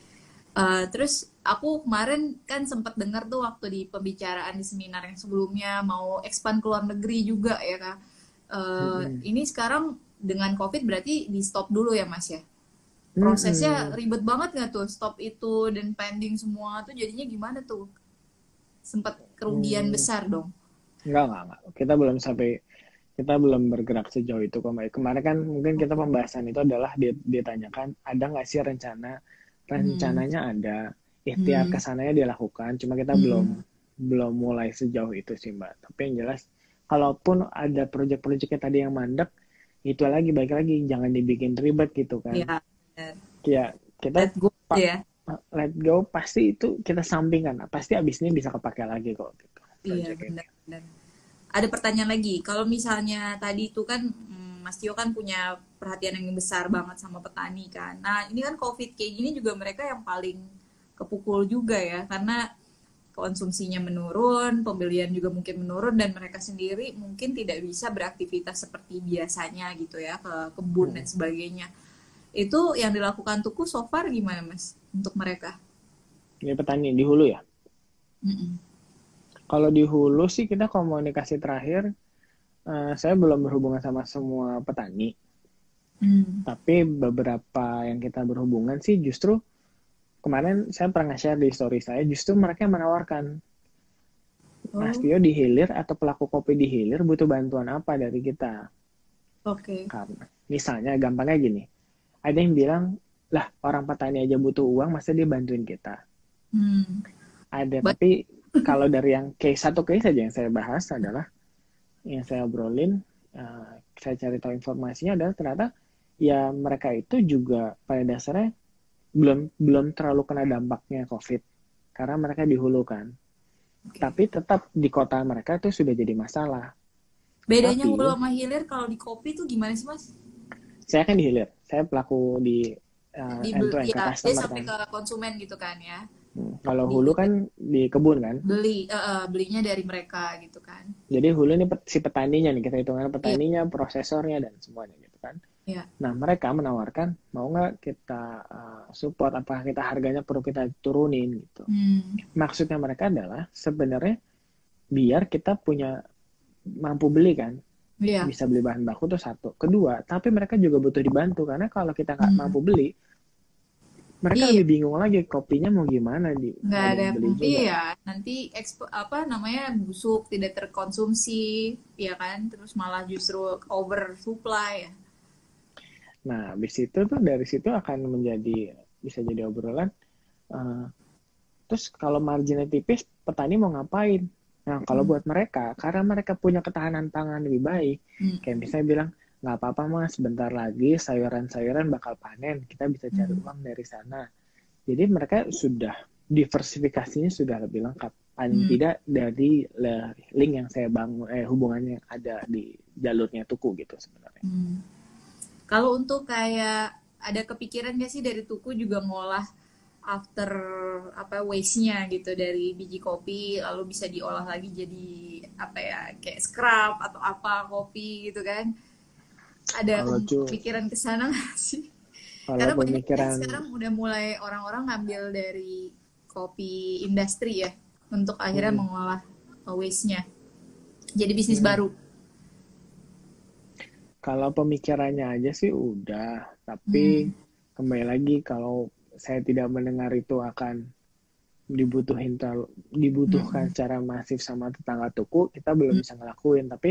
Eh, terus aku kemarin kan sempat dengar tuh waktu di pembicaraan di seminar yang sebelumnya mau expand ke luar negeri juga ya kak. Eh, Mm-mm. Ini sekarang dengan COVID berarti di stop dulu ya mas ya? Prosesnya Mm-mm. ribet banget nggak tuh stop itu dan pending semua tuh jadinya gimana tuh? Sempat kerugian Hmm. besar dong. Enggak, enggak, enggak. Kita belum sampai kita belum bergerak sejauh itu kok. Mbak. Kemarin kan mungkin kita pembahasan itu adalah dia- ditanyakan ada nggak sih rencana rencananya ada ikhtiar Hmm. ke sananya dilakukan cuma kita Hmm. belum belum mulai sejauh itu sih mbak tapi yang jelas kalaupun ada proyek-proyek yang tadi yang mandek itu lagi baik lagi jangan dibikin ribet gitu kan Iya, ya kita let go ya. let go pasti itu kita sampingkan pasti abis ini bisa kepake lagi kok gitu Iya, benar-benar. Ada pertanyaan lagi, kalau misalnya tadi itu kan mm, Mas Tio kan punya perhatian yang besar banget sama petani kan. Nah, ini kan COVID kayak gini juga mereka yang paling kepukul juga ya, karena konsumsinya menurun, pembelian juga mungkin menurun, dan mereka sendiri mungkin tidak bisa beraktivitas seperti biasanya gitu ya, ke kebun dan sebagainya. Itu yang dilakukan Tuku so far gimana Mas untuk mereka? ini petani di hulu ya. Kalau di hulu sih kita komunikasi terakhir, eh, saya belum berhubungan sama semua petani, Hmm. tapi beberapa yang kita berhubungan sih justru kemarin saya pernah nge-share di story saya, justru mereka yang menawarkan, Oh, Mas Tio di hilir atau pelaku kopi di hilir butuh bantuan apa dari kita? Oke. Karena misalnya gampangnya gini, ada yang bilang, lah orang petani aja butuh uang, masa dia bantuin kita? Hmm. Ada, Ba- tapi kalau dari yang case satu case saja yang saya bahas adalah yang saya obrolin, eh, saya cari tahu informasinya adalah ternyata ya mereka itu juga pada dasarnya belum belum terlalu kena dampaknya COVID karena mereka di hulu kan. Oke. Tapi tetap di kota mereka itu sudah jadi masalah. Bedanya Tapi- hulu sama hilir kalau di kopi tuh gimana sih mas? Saya kan di hilir, saya pelaku di uh, Di end to end ya, customer sampai kan. ke konsumen gitu kan ya. Hmm, Kalau hulu kan di kebun kan. Beli, eh, belinya dari mereka gitu kan. Jadi hulu ini si petaninya nih kita hitungkan petaninya, prosesornya dan semuanya gitu kan. Iya. Nah mereka menawarkan mau nggak kita uh, support apakah kita harganya perlu kita turunin gitu. Hmm. Maksudnya mereka adalah sebenarnya biar kita punya mampu beli kan, Iya. bisa beli bahan baku tuh satu. Kedua, tapi mereka juga butuh dibantu karena kalau kita nggak Hmm. mampu beli, mereka Iya. lebih bingung lagi kopinya mau gimana di Nggak ada, beli juga. iya. Nanti ekspo, apa namanya busuk, tidak terkonsumsi, ya kan? Terus malah justru oversupply ya. Nah, habis itu tuh dari situ akan menjadi bisa jadi obrolan. eh, terus kalau marginnya tipis, petani mau ngapain? Nah, kalau Hmm. buat mereka, karena mereka punya ketahanan pangan lebih baik, Hmm. kayak misalnya bilang, nggak apa-apa mas, sebentar lagi sayuran-sayuran bakal panen, kita bisa cari Hmm. uang dari sana. Jadi mereka sudah diversifikasinya sudah lebih lengkap. Paling Hmm. tidak dari link yang saya bangun, eh hubungannya yang ada di jalurnya tuku gitu sebenarnya. Hmm. Kalau untuk kayak ada kepikiran gak sih dari Tuku juga ngolah after apa waste-nya gitu dari biji kopi lalu bisa diolah lagi jadi apa ya kayak scrub atau apa kopi gitu kan? Ada Kalau cu- kepikiran ke sana sih? Kalau Karena pemikiran sekarang udah mulai orang-orang ngambil dari kopi industri ya untuk akhirnya Hmm. mengolah waste-nya. Jadi bisnis Hmm. baru. Kalau pemikirannya aja sih udah, tapi Hmm. kembali lagi kalau saya tidak mendengar itu akan dibutuhin terlalu- dibutuhkan Hmm. secara masif sama tetangga tuku, kita belum Hmm. bisa ngelakuin. Tapi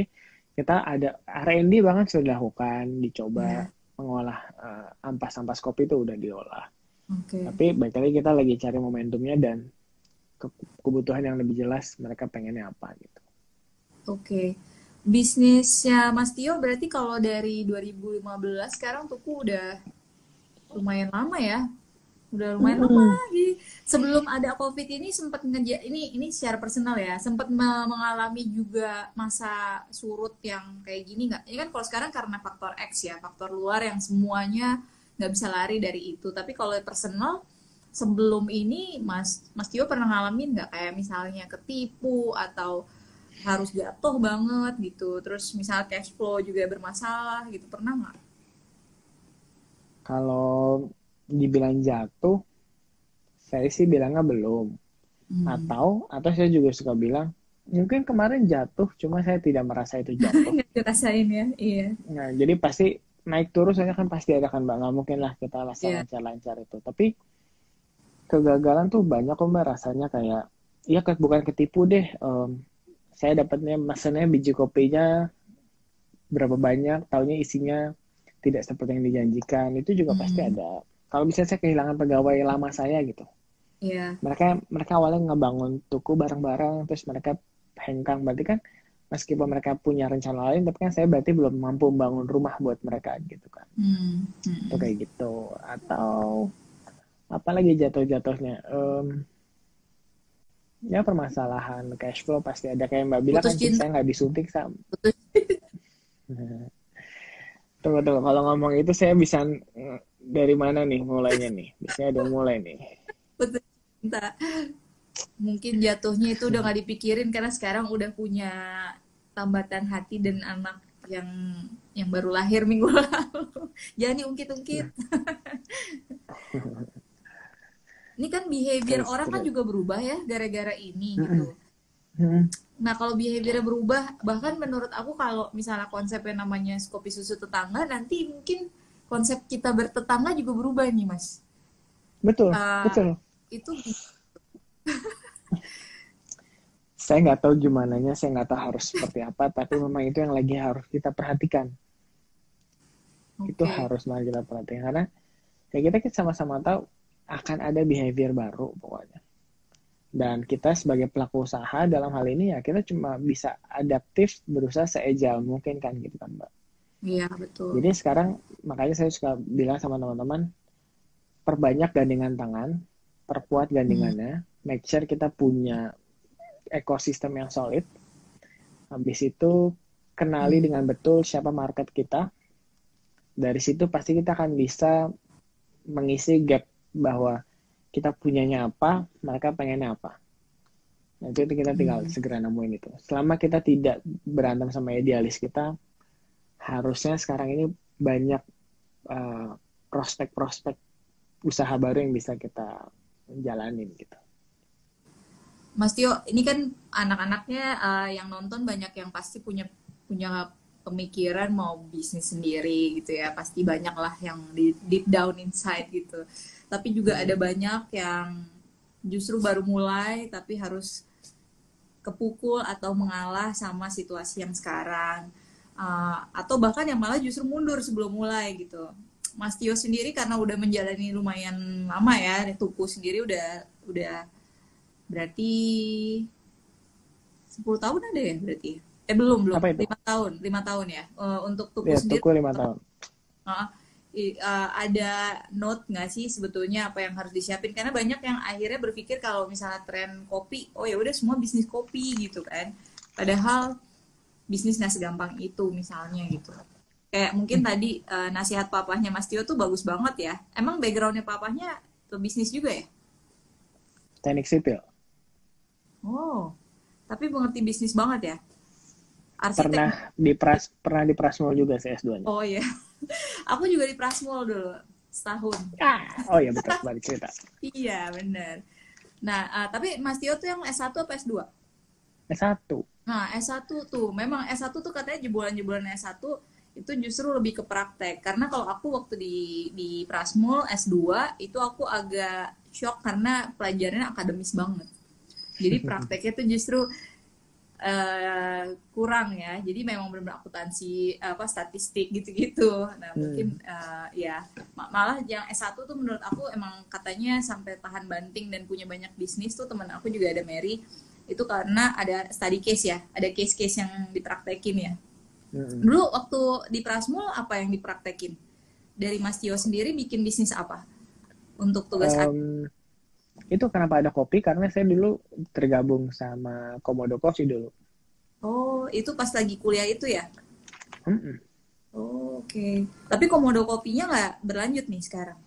kita ada R&D banget sudah dilakukan, dicoba Iya. mengolah eh, ampas-ampas kopi itu udah diolah. Oke. Tapi baik lagi kita lagi cari momentumnya dan ke- kebutuhan yang lebih jelas mereka pengennya apa gitu. Oke. Bisnisnya Mas Tio berarti kalau dari 2015 sekarang Tuku udah lumayan lama ya. Udah lumayan Mm-mm. lama lagi. Sebelum ada Covid ini sempat ngeja ini ini secara personal ya, sempat me- mengalami juga masa surut yang kayak gini nggak? Ini kan kalau sekarang karena faktor X ya, faktor luar yang semuanya nggak bisa lari dari itu. Tapi kalau personal sebelum ini Mas Mas Tio pernah ngalamin nggak kayak misalnya ketipu atau harus jatuh banget gitu terus misal cash flow juga bermasalah gitu pernah nggak? Kalau dibilang jatuh, saya sih bilangnya belum. Hmm. Atau atau saya juga suka bilang mungkin kemarin jatuh, cuma saya tidak merasa itu jatuh. nggak ya iya Nah, jadi pasti naik turun saya kan pasti ada kan mbak, nggak mungkin lah kita rasa Iya. lancar-lancar itu. Tapi kegagalan tuh banyak kok mbak rasanya kayak ya bukan ketipu deh. Um, saya dapatnya maksudnya biji kopinya berapa banyak, tahunya isinya tidak seperti yang dijanjikan. Itu juga hmm. pasti ada. Kalau misalnya saya kehilangan pegawai lama saya gitu. Iya. Yeah. Mereka mereka awalnya ngebangun toko bareng-bareng, terus mereka hengkang. Berarti kan meskipun mereka punya rencana lain, tapi kan saya berarti belum mampu membangun rumah buat mereka gitu kan. Hmm. Hmm. Itu kayak gitu. Atau apalagi jatuh-jatuhnya. Um, ya permasalahan cash flow pasti ada kayak mbak bilang kan saya nggak disuntik sam tunggu tunggu kalau ngomong itu saya bisa dari mana nih mulainya nih? Biasanya udah mulai nih. Putus cinta. Mungkin jatuhnya itu udah nggak dipikirin karena sekarang udah punya tambatan hati dan anak yang yang baru lahir minggu lalu. Jangan diungkit-ungkit. Ini kan behavior terus, orang kan juga berubah ya gara-gara ini gitu. Nah kalau behavior berubah, bahkan menurut aku kalau misalnya konsepnya namanya kopi susu tetangga, nanti mungkin konsep kita bertetangga juga berubah nih mas. Betul, uh, betul. Itu. saya nggak tahu gimana nya, saya nggak tahu harus seperti apa, tapi memang itu yang lagi harus kita perhatikan. Okay. Itu harus lagi kita perhatikan karena ya kita sama-sama tahu akan ada behavior baru pokoknya. Dan kita sebagai pelaku usaha dalam hal ini ya kita cuma bisa adaptif berusaha seejal mungkin kan gitu kan Mbak. Iya betul. Jadi sekarang makanya saya suka bilang sama teman-teman perbanyak gandingan tangan, perkuat gandingannya, hmm. make sure kita punya ekosistem yang solid. Habis itu kenali hmm. dengan betul siapa market kita. Dari situ pasti kita akan bisa mengisi gap bahwa kita punyanya apa, mereka pengennya apa. Itu kita tinggal hmm. segera nemuin itu. Selama kita tidak berantem sama idealis kita, harusnya sekarang ini banyak uh, prospek-prospek usaha baru yang bisa kita jalanin gitu. Mas Tio, ini kan anak-anaknya uh, yang nonton banyak yang pasti punya punya pemikiran mau bisnis sendiri gitu ya. Pasti banyak lah yang di, deep down inside gitu tapi juga ada banyak yang justru baru mulai tapi harus kepukul atau mengalah sama situasi yang sekarang uh, atau bahkan yang malah justru mundur sebelum mulai gitu. Mas Tio sendiri karena udah menjalani lumayan lama ya tuku sendiri udah udah berarti 10 tahun ada ya berarti? Eh belum belum. Lima tahun lima tahun ya? Uh, untuk tuku ya, sendiri tuku lima tahun. Uh, uh, ada note nggak sih sebetulnya apa yang harus disiapin? Karena banyak yang akhirnya berpikir kalau misalnya tren kopi oh ya udah semua bisnis kopi gitu kan. Padahal bisnis nggak segampang itu misalnya gitu kayak mungkin hmm. tadi uh, nasihat papahnya Mas Tio tuh bagus banget ya emang backgroundnya papahnya tuh bisnis juga ya teknik sipil oh tapi mengerti bisnis banget ya Arsitek. pernah di pras pernah di Prasmol juga sih S2 nya oh iya aku juga di Prasmol dulu setahun. Ah, oh iya betul balik cerita. iya benar. Nah, uh, tapi Mas Tio tuh yang S1 apa S2? S1. Nah, S1 tuh memang S1 tuh katanya jebolan-jebolan S1 itu justru lebih ke praktek. Karena kalau aku waktu di di Prasmol S2 itu aku agak shock karena pelajarannya akademis banget. Jadi prakteknya tuh justru uh, kurang ya jadi memang benar-benar akuntansi apa statistik gitu-gitu nah hmm. mungkin uh, ya malah yang S1 tuh menurut aku emang katanya sampai tahan banting dan punya banyak bisnis tuh teman aku juga ada Mary itu karena ada study case ya ada case-case yang dipraktekin ya hmm. dulu waktu di Prasmul apa yang dipraktekin dari Mas Tio sendiri bikin bisnis apa untuk tugas um, itu kenapa ada kopi karena saya dulu tergabung sama Komodo Coffee dulu. Oh, itu pas lagi kuliah itu ya? Mm Oh, Oke. Okay. Tapi Komodo kopinya nggak berlanjut nih sekarang?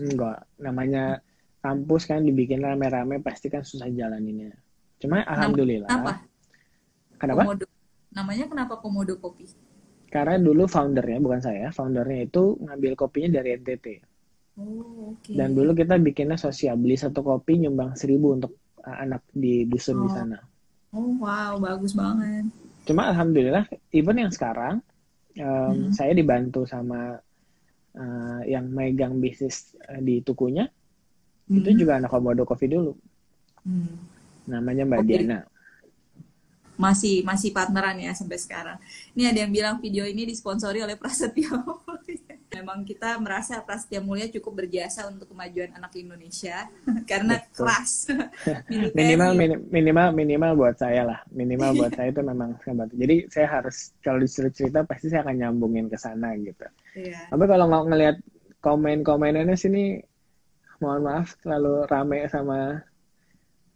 Enggak. Namanya kampus kan dibikin rame-rame pasti kan susah jalaninnya. Cuma alhamdulillah. Kenapa? Kenapa? Komodo. Namanya kenapa Komodo kopi? Karena dulu foundernya bukan saya, foundernya itu ngambil kopinya dari NTT. Oh, okay. Dan dulu kita bikinnya sosial, beli satu kopi nyumbang seribu untuk anak di dusun oh. di sana. Oh wow, bagus banget. Cuma alhamdulillah, even yang sekarang um, hmm. saya dibantu sama uh, yang megang bisnis uh, di tukunya, hmm. itu juga anak komodo coffee dulu. Hmm. Namanya Mbak Oke. Diana. Masih masih partneran ya sampai sekarang. Ini ada yang bilang video ini disponsori oleh Prasetya Mulia. Memang kita merasa Prasetya Mulia cukup berjasa untuk kemajuan anak Indonesia karena Betul. militer. Minimal mini- minimal minimal buat saya lah. Minimal buat saya itu memang sangat. Jadi saya harus kalau disuruh cerita pasti saya akan nyambungin ke sana gitu. Iya. Tapi kalau nggak ngelihat komen-komenannya sini, mohon maaf terlalu rame sama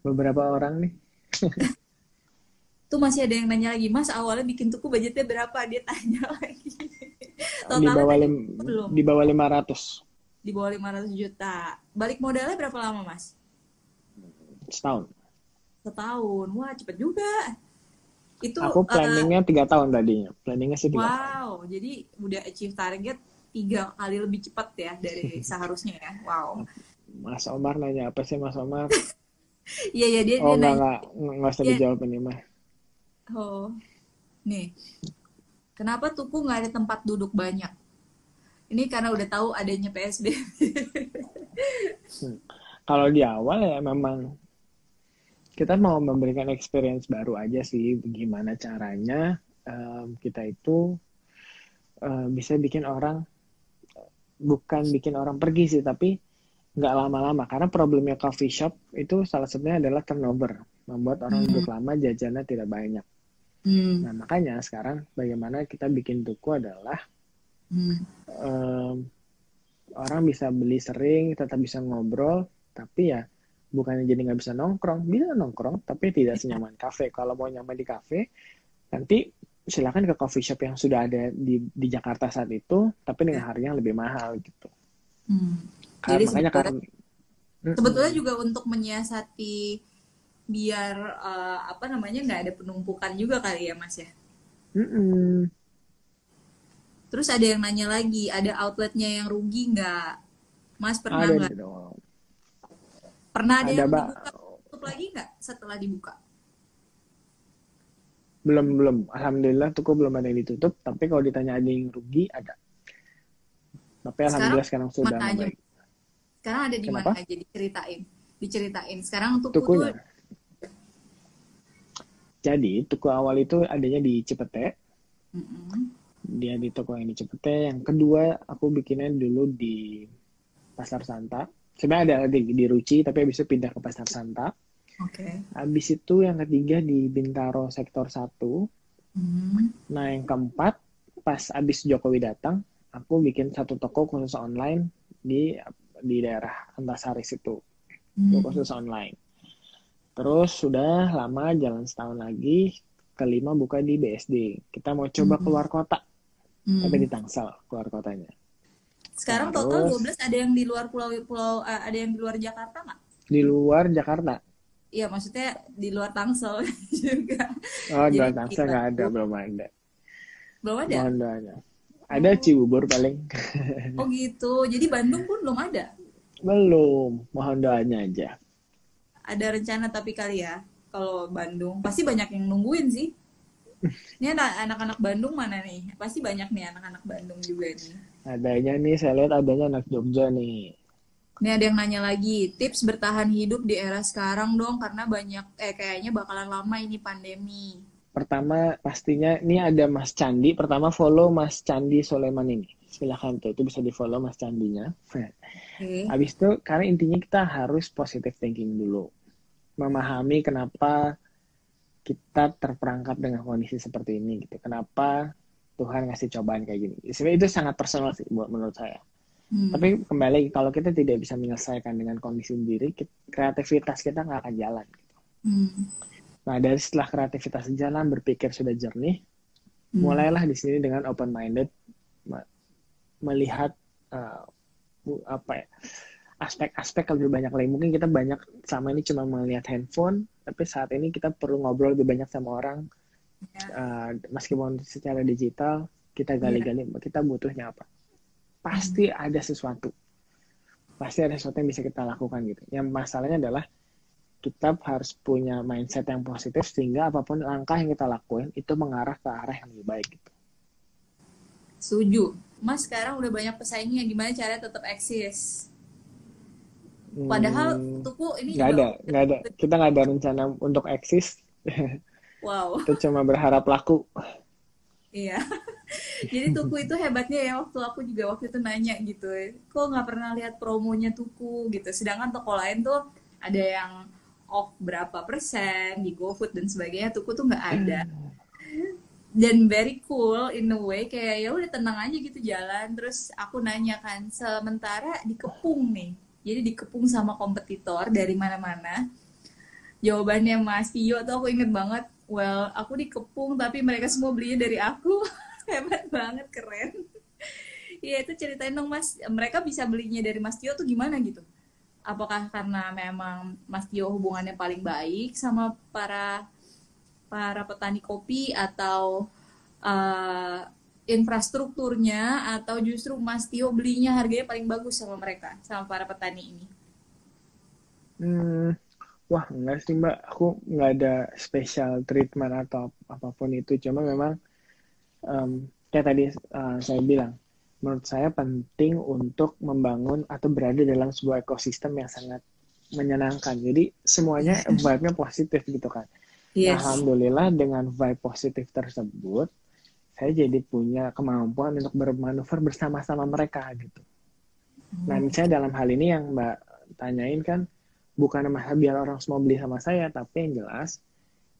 beberapa orang nih. Tuh masih ada yang nanya lagi, Mas awalnya bikin tuku budgetnya berapa? Dia tanya lagi. Di bawah lim, belum. di bawah 500 di bawah 500 juta. Balik modalnya berapa lama, Mas? setahun. Setahun. Wah, cepet juga. Itu Aku eh, planningnya tiga tahun tadinya. Planningnya sih tiga tahun. wow, jadi udah achieve target tiga kali lebih cepat ya dari seharusnya ya. Wow. Mas Omar nanya apa sih Mas Omar? Iya, iya dia Oh dia nggak nanya. nggak nggak usah Iya. dijawab ini mah. Oh. Nih. Kenapa tuku nggak ada tempat duduk banyak? Ini karena udah tahu adanya PSBB. Kalau di awal ya memang kita mau memberikan experience baru aja sih gimana caranya em, kita itu eh, bisa bikin orang bukan bikin orang pergi sih tapi nggak lama-lama karena problemnya coffee shop itu salah satunya adalah turnover membuat orang Hmm. duduk lama jajannya tidak banyak. Hmm. Nah makanya sekarang bagaimana kita bikin tuku adalah Hmm. em, orang bisa beli sering, tetap bisa ngobrol, tapi ya bukannya jadi nggak bisa nongkrong, bisa nongkrong, tapi tidak senyaman kafe. Kalau mau nyaman di kafe, nanti silakan ke coffee shop yang sudah ada di di Jakarta saat itu, tapi dengan harga yang lebih mahal gitu. Hmm. Jadi makanya sebetulnya- Mm-mm. Sebetulnya juga untuk menyiasati biar eh, apa namanya nggak ada penumpukan juga kali ya Mas ya. Mm-mm. Terus ada yang nanya lagi, ada outletnya yang rugi nggak? Mas pernah ada nggak? Pernah ada, Ada, yang Mbak. dibuka tutup lagi nggak setelah dibuka? Belum belum. Alhamdulillah toko belum ada yang ditutup, tapi kalau ditanya ada yang rugi ada. Tapi Sekarang alhamdulillah sekarang sudah membaik. Sekarang ada di Kenapa? mana aja diceritain? Diceritain. Sekarang tuku tuh Tukunya. Jadi tuku awal itu adanya di Cipete, Mm-mm. dia di toko yang di Cipete. Yang kedua aku bikinnya dulu di Pasar Santa. Sebenarnya ada di, di Ruci, tapi habis itu pindah ke Pasar Santa. Oke. Habis itu yang ketiga di Bintaro Sektor 1. Hmm. Nah yang keempat, pas habis Jokowi datang, aku bikin satu toko khusus online di di daerah Antasari situ. Hmm. Khusus online. Terus sudah lama jalan setahun lagi, kelima buka di BSD. Kita mau coba Hmm. keluar kota, Hmm. tapi di Tangsel keluar kotanya. Sekarang Terus- total 12 ada yang di luar pulau pulau eh, ada yang di luar Jakarta nggak? Di luar Jakarta. Iya, maksudnya di luar Tangsel juga. Oh, di luar Tangsel nggak ada, belum ada. Belum ada? Mohon doanya. Ada Cibubur paling. Oh gitu. Jadi Bandung pun belum ada. Belum. Mohon doanya aja. Ada rencana tapi kali ya. Kalau Bandung pasti banyak yang nungguin sih. Ini anak- anak-anak Bandung mana nih? Pasti banyak nih anak-anak Bandung juga nih. Adanya nih, saya lihat adanya anak Jogja nih. Ini ada yang nanya lagi, tips bertahan hidup di era sekarang dong karena banyak eh kayaknya bakalan lama ini pandemi. Pertama, pastinya ini ada Mas Candi. Pertama follow Mas Candi Soleman ini. Silahkan tuh, itu bisa di follow Mas Candinya. Oke. Habis itu, karena intinya kita harus positive thinking dulu. Memahami kenapa kita terperangkap dengan kondisi seperti ini gitu. Kenapa Tuhan ngasih cobaan kayak gini. Sebenarnya itu sangat personal sih buat menurut saya. Hmm. Tapi kembali, kalau kita tidak bisa menyelesaikan dengan kondisi sendiri, kreativitas kita nggak akan jalan. Gitu. Hmm. Nah, dari setelah kreativitas jalan, berpikir sudah jernih, Hmm. mulailah di sini dengan open minded melihat uh, apa ya aspek-aspek lebih banyak lagi. Mungkin kita banyak sama ini cuma melihat handphone tapi saat ini kita perlu ngobrol lebih banyak sama orang. Ya. uh, meskipun secara digital kita gali-gali kita butuhnya apa? Pasti ada sesuatu. Pasti ada sesuatu yang bisa kita lakukan gitu. Yang masalahnya adalah kita harus punya mindset yang positif sehingga apa pun langkah yang kita lakuin itu mengarah ke arah yang lebih baik gitu. Setuju. Mas sekarang udah banyak pesaingnya, gimana caranya tetap eksis? Padahal Hmm, Tuku ini nggak ada, nggak ada. Kita nggak ada rencana untuk eksis. wow. Kita cuma berharap laku. Iya. Jadi Tuku itu hebatnya ya waktu aku juga waktu itu nanya gitu, kok nggak pernah lihat promonya Tuku gitu. Sedangkan toko lain tuh ada yang off berapa persen di GoFood dan sebagainya, Tuku tuh nggak ada. Dan very cool in a way kayak ya udah tenang aja gitu jalan. Terus aku nanya kan, sementara dikepung nih. Jadi dikepung sama kompetitor dari mana-mana. Jawabannya Mas Tio tuh aku inget banget. Well, aku dikepung tapi mereka semua belinya dari aku. Hebat banget, keren. Iya itu ceritain dong Mas, mereka bisa belinya dari Mas Tio tuh gimana gitu? Apakah karena memang Mas Tio hubungannya paling baik sama para para petani kopi atau uh, infrastrukturnya atau justru Mas Tio belinya harganya paling bagus sama mereka, sama para petani ini? Hmm, wah enggak sih Mbak, aku nggak ada special treatment atau apa pun itu. Cuma memang em, kayak tadi eh, saya bilang, menurut saya penting untuk membangun atau berada dalam sebuah ekosistem yang sangat menyenangkan. Jadi semuanya vibe-nya positif gitu kan. Yes. Alhamdulillah dengan vibe positif tersebut, saya jadi punya kemampuan untuk bermanuver bersama-sama mereka gitu. Nah, misalnya dalam hal ini yang Mbak tanyain kan bukan masalah biar orang semua beli sama saya, tapi yang jelas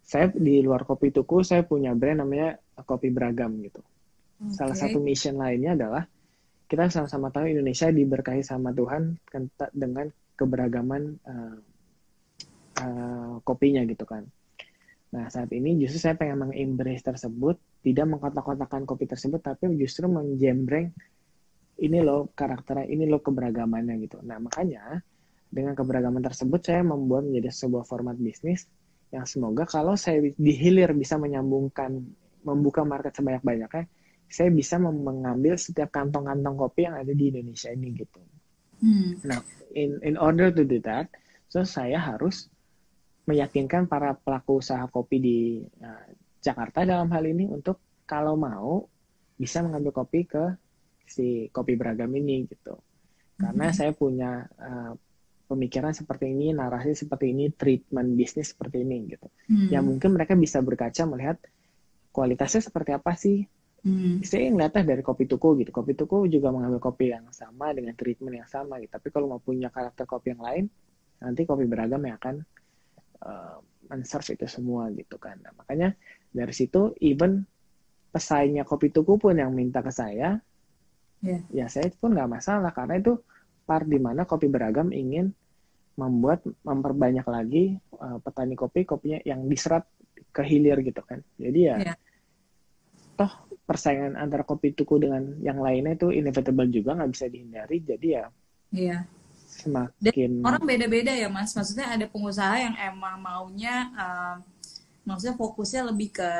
saya di luar kopi tuku saya punya brand namanya kopi beragam gitu. Salah Oke. satu mission lainnya adalah kita sama-sama tahu Indonesia diberkahi sama Tuhan kenta- dengan keberagaman eh, eh, kopinya gitu kan. Nah saat ini justru saya pengen mengembrace tersebut, tidak mengkotak-kotakan kopi tersebut, tapi justru menjembreng ini loh karakternya, ini loh keberagamannya gitu. Nah makanya dengan keberagaman tersebut saya membuat menjadi sebuah format bisnis yang semoga kalau saya di hilir bisa menyambungkan, membuka market sebanyak-banyaknya, saya bisa mengambil setiap kantong-kantong kopi yang ada di Indonesia ini gitu. Hmm. Nah, in in order to do that, so saya harus meyakinkan para pelaku usaha kopi di uh, Jakarta dalam hal ini untuk kalau mau bisa mengambil kopi ke si kopi beragam ini gitu. Karena Mhm. saya punya uh, pemikiran seperti ini, narasi seperti ini, treatment bisnis seperti ini gitu. Hmm. Yang mungkin mereka bisa berkaca melihat kualitasnya seperti apa sih Hmm. saya ngeliatnya dari kopi tuku gitu. Kopi tuku juga mengambil kopi yang sama dengan treatment yang sama gitu. Tapi kalau mau punya karakter kopi yang lain, nanti kopi beragam yang akan uh, men-serve itu semua gitu kan. Nah, makanya dari situ even pesaingnya kopi tuku pun yang minta ke saya, Ya. ya saya pun nggak masalah karena itu part di mana kopi beragam ingin membuat memperbanyak lagi uh, petani kopi kopinya yang diserap ke hilir gitu kan. Jadi ya Ya. toh persaingan antara kopi tuku dengan yang lainnya itu inevitable juga nggak bisa dihindari. Jadi ya Iya. semakin Orang beda-beda ya Mas. Maksudnya ada pengusaha yang emang maunya um, maksudnya fokusnya lebih ke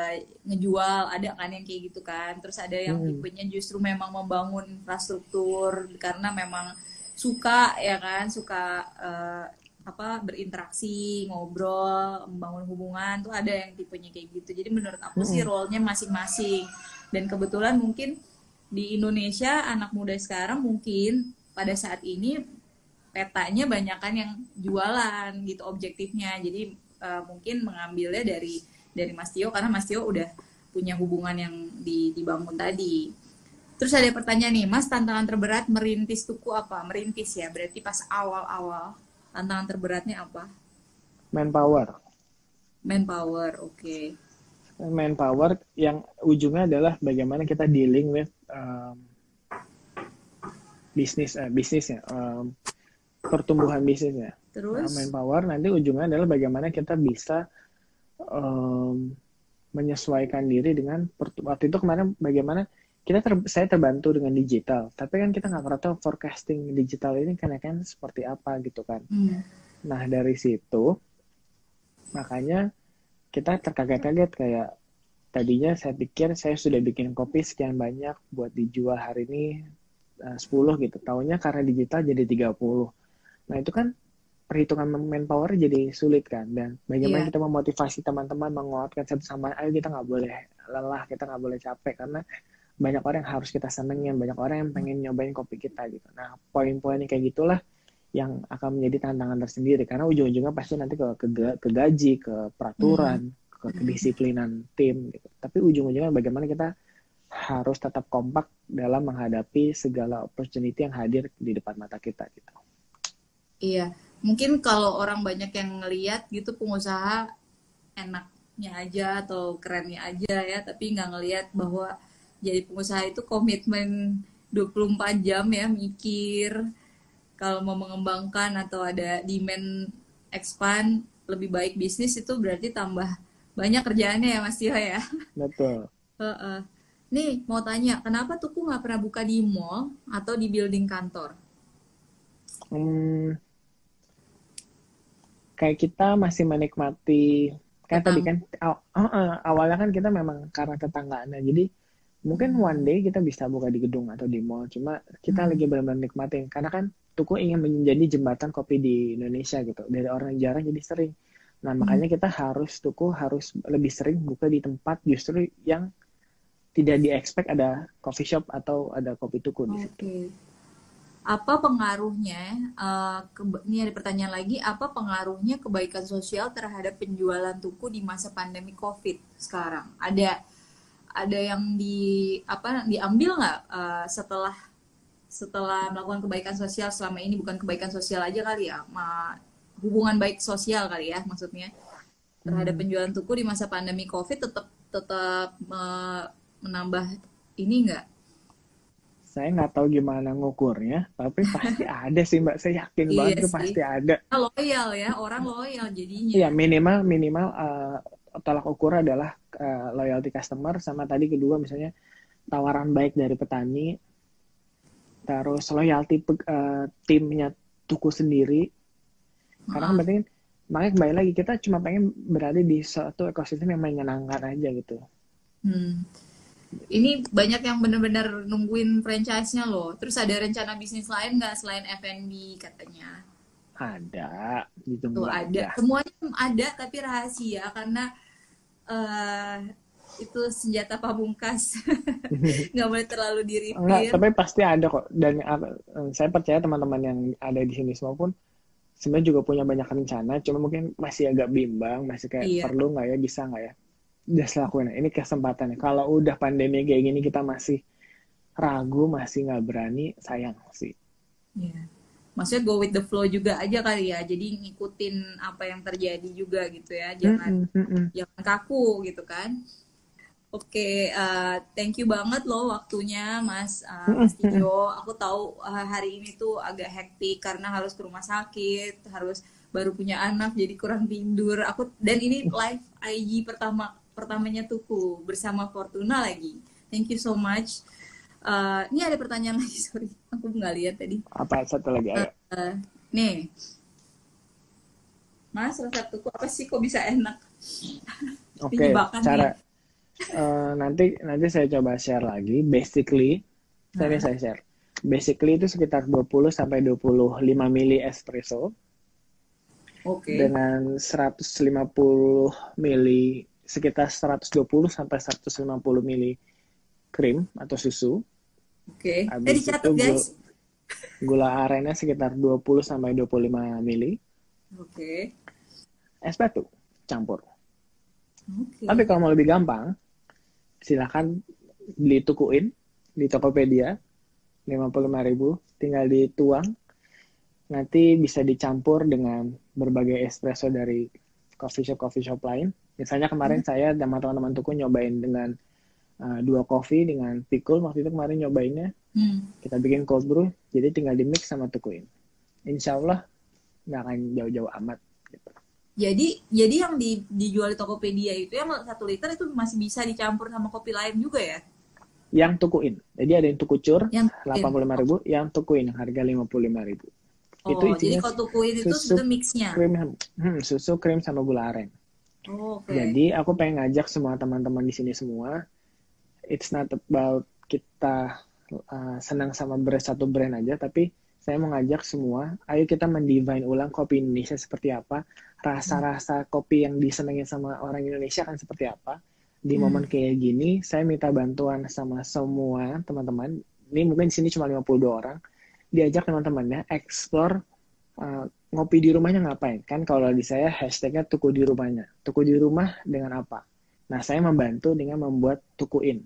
ngejual, ada kan yang kayak gitu kan. Terus ada yang Hmm. tipenya justru memang membangun infrastruktur karena memang suka ya kan, suka eh, apa berinteraksi, ngobrol, membangun hubungan tuh ada yang tipenya kayak gitu. Jadi menurut aku sih role-nya masing-masing. Dan kebetulan mungkin di Indonesia anak muda sekarang mungkin pada saat ini petanya banyak kan yang jualan gitu objektifnya. Jadi eh, mungkin mengambilnya dari dari Mas Tio karena Mas Tio udah punya hubungan yang di- dibangun tadi. Terus ada pertanyaan nih Mas tantangan terberat merintis tuku apa? Merintis ya berarti pas awal-awal tantangan terberatnya apa manpower. manpower oke Manpower yang ujungnya adalah bagaimana kita dealing with um, bisnis eh, bisnisnya, um, pertumbuhan bisnisnya. Nah, terus manpower nanti ujungnya adalah bagaimana kita bisa um, menyesuaikan diri dengan waktu itu kemarin bagaimana kita ter- saya terbantu dengan digital tapi kan kita nggak pernah tahu forecasting digital ini kan kan seperti apa gitu kan. Hmm, nah dari situ makanya kita terkaget-kaget kayak tadinya saya pikir saya sudah bikin kopi sekian banyak buat dijual hari ini eh, 10 gitu. Tahunya karena digital jadi 30 nah itu kan perhitungan manpower jadi sulit kan dan bagaimana Iya. kita memotivasi teman-teman menguatkan satu sama lain ayo kita nggak boleh lelah kita nggak boleh capek karena banyak orang yang harus kita senengin banyak orang yang pengen nyobain kopi kita gitu nah poin-poin kayak gitulah yang akan menjadi tantangan tersendiri karena ujung-ujungnya pasti nanti ke ke, ke gaji, ke peraturan, hmm. ke kedisiplinan tim gitu. Tapi ujung-ujungnya bagaimana kita harus tetap kompak dalam menghadapi segala opportunity yang hadir di depan mata kita gitu. Iya, mungkin kalau orang banyak yang ngeliat gitu pengusaha enaknya aja atau kerennya aja ya, tapi nggak ngeliat bahwa jadi pengusaha itu komitmen 24 jam ya mikir kalau mau mengembangkan atau ada demand expand lebih baik bisnis itu berarti tambah banyak kerjaannya ya Mas Tio ya. Betul. Uh, uh. Nih mau tanya, kenapa Tuku nggak pernah buka di mall atau di building kantor? Hmm, kayak kita masih menikmati kayak tadi kan aw, uh, awalnya kan kita memang karena tetanggaannya jadi mungkin one day kita bisa buka di gedung atau di mall cuma kita hmm. lagi benar-benar nikmatin karena kan Tuku ingin menjadi jembatan kopi di Indonesia gitu. Dari orang yang jarang jadi sering. Nah, hmm. makanya kita harus Tuku harus lebih sering buka di tempat justru yang tidak di expect ada coffee shop atau ada kopi Tuku di situ. Okay. Apa pengaruhnya? Uh, ini ada pertanyaan lagi. Apa pengaruhnya kebaikan sosial terhadap penjualan Tuku di masa pandemi COVID sekarang? Ada ada yang di apa diambil nggak uh, setelah setelah melakukan kebaikan sosial selama ini bukan kebaikan sosial aja kali ya, ma hubungan baik sosial kali ya maksudnya terhadap hmm. penjualan tuku di masa pandemi covid tetap tetap uh, menambah ini enggak? Saya nggak tahu gimana ngukurnya, tapi pasti ada sih mbak. Saya yakin iya banget sih. pasti ada. Loyal ya, orang loyal jadinya. Iya minimal minimal uh, tolak ukur adalah uh, loyalty customer sama tadi kedua misalnya tawaran baik dari petani terus loyalty uh, timnya tuku sendiri. Karena kan berarti makanya kembali lagi kita cuma pengen berada di suatu ekosistem yang menyenangkan aja gitu. Hmm. ini banyak yang benar-benar nungguin franchise-nya loh. Terus ada rencana bisnis lain nggak selain F&B katanya? Ada. Gitu Tuh, ada. semuanya ada tapi rahasia. Karena uh, itu senjata pamungkas. Nggak boleh terlalu diri Enggak, tapi pasti ada kok. Dan uh, saya percaya teman-teman yang ada di sini semua pun sebenarnya juga punya banyak rencana cuma mungkin masih agak bimbang masih kayak iya. perlu nggak ya bisa nggak ya? Just lakuin. Ini kesempatan kalau udah pandemi kayak gini kita masih ragu masih nggak berani sayang sih. Yeah. Maksudnya go with the flow juga aja kali ya jadi ngikutin apa yang terjadi juga gitu ya jangan mm -mm. jangan kaku gitu kan Oke, uh, thank you banget loh waktunya Mas uh, Mas. Aku tahu uh, hari ini tuh agak hektik karena harus ke rumah sakit, harus baru punya anak jadi kurang tidur. Aku dan ini live IG pertama pertamanya tuku bersama Fortuna lagi. Thank you so much. Uh, ini ada pertanyaan lagi, sorry, aku nggak lihat tadi. Apa satu lagi? Uh, uh, nih, Mas resep tuku apa sih kok bisa enak? Oke, okay, cara nih uh, nanti nanti saya coba share lagi. Basically, nah. saya saya share. Basically itu sekitar 20 sampai 25 mili espresso. Oke. Okay. Dengan 150 mili sekitar 120 sampai 150 mili krim atau susu. Oke. Okay. Tadi catat guys. Gula arennya sekitar 20 sampai 25 mili. Oke. Okay. Espresso campur. Okay. Tapi kalau mau lebih gampang, silakan beli tukuin di Tokopedia 55.000 tinggal dituang nanti bisa dicampur dengan berbagai espresso dari coffee shop coffee shop lain misalnya kemarin hmm. saya dan teman-teman tuku nyobain dengan uh, dua kopi dengan pikul waktu itu kemarin nyobainnya hmm. kita bikin cold brew jadi tinggal di mix sama tukuin insya Allah nggak akan jauh-jauh amat gitu jadi jadi yang di, dijual di Tokopedia itu yang satu liter itu masih bisa dicampur sama kopi lain juga ya? Yang tukuin. Jadi ada yang tuku cur delapan puluh lima ribu, yang tukuin harga lima puluh lima ribu. Oh, itu jadi kalau tukuin itu susu mixnya? Krim, hmm, susu krim sama gula aren. Oh, okay. Jadi aku pengen ngajak semua teman-teman di sini semua. It's not about kita uh, senang sama brand satu brand aja, tapi saya mengajak semua, ayo kita mendivine ulang kopi Indonesia seperti apa, rasa-rasa kopi yang disenangi sama orang Indonesia kan seperti apa. Di hmm. momen kayak gini, saya minta bantuan sama semua teman-teman. Ini mungkin di sini cuma 52 orang. Diajak teman-temannya explore uh, ngopi di rumahnya ngapain? Kan kalau di saya hashtagnya tuku di rumahnya. Tuku di rumah dengan apa? Nah, saya membantu dengan membuat tukuin.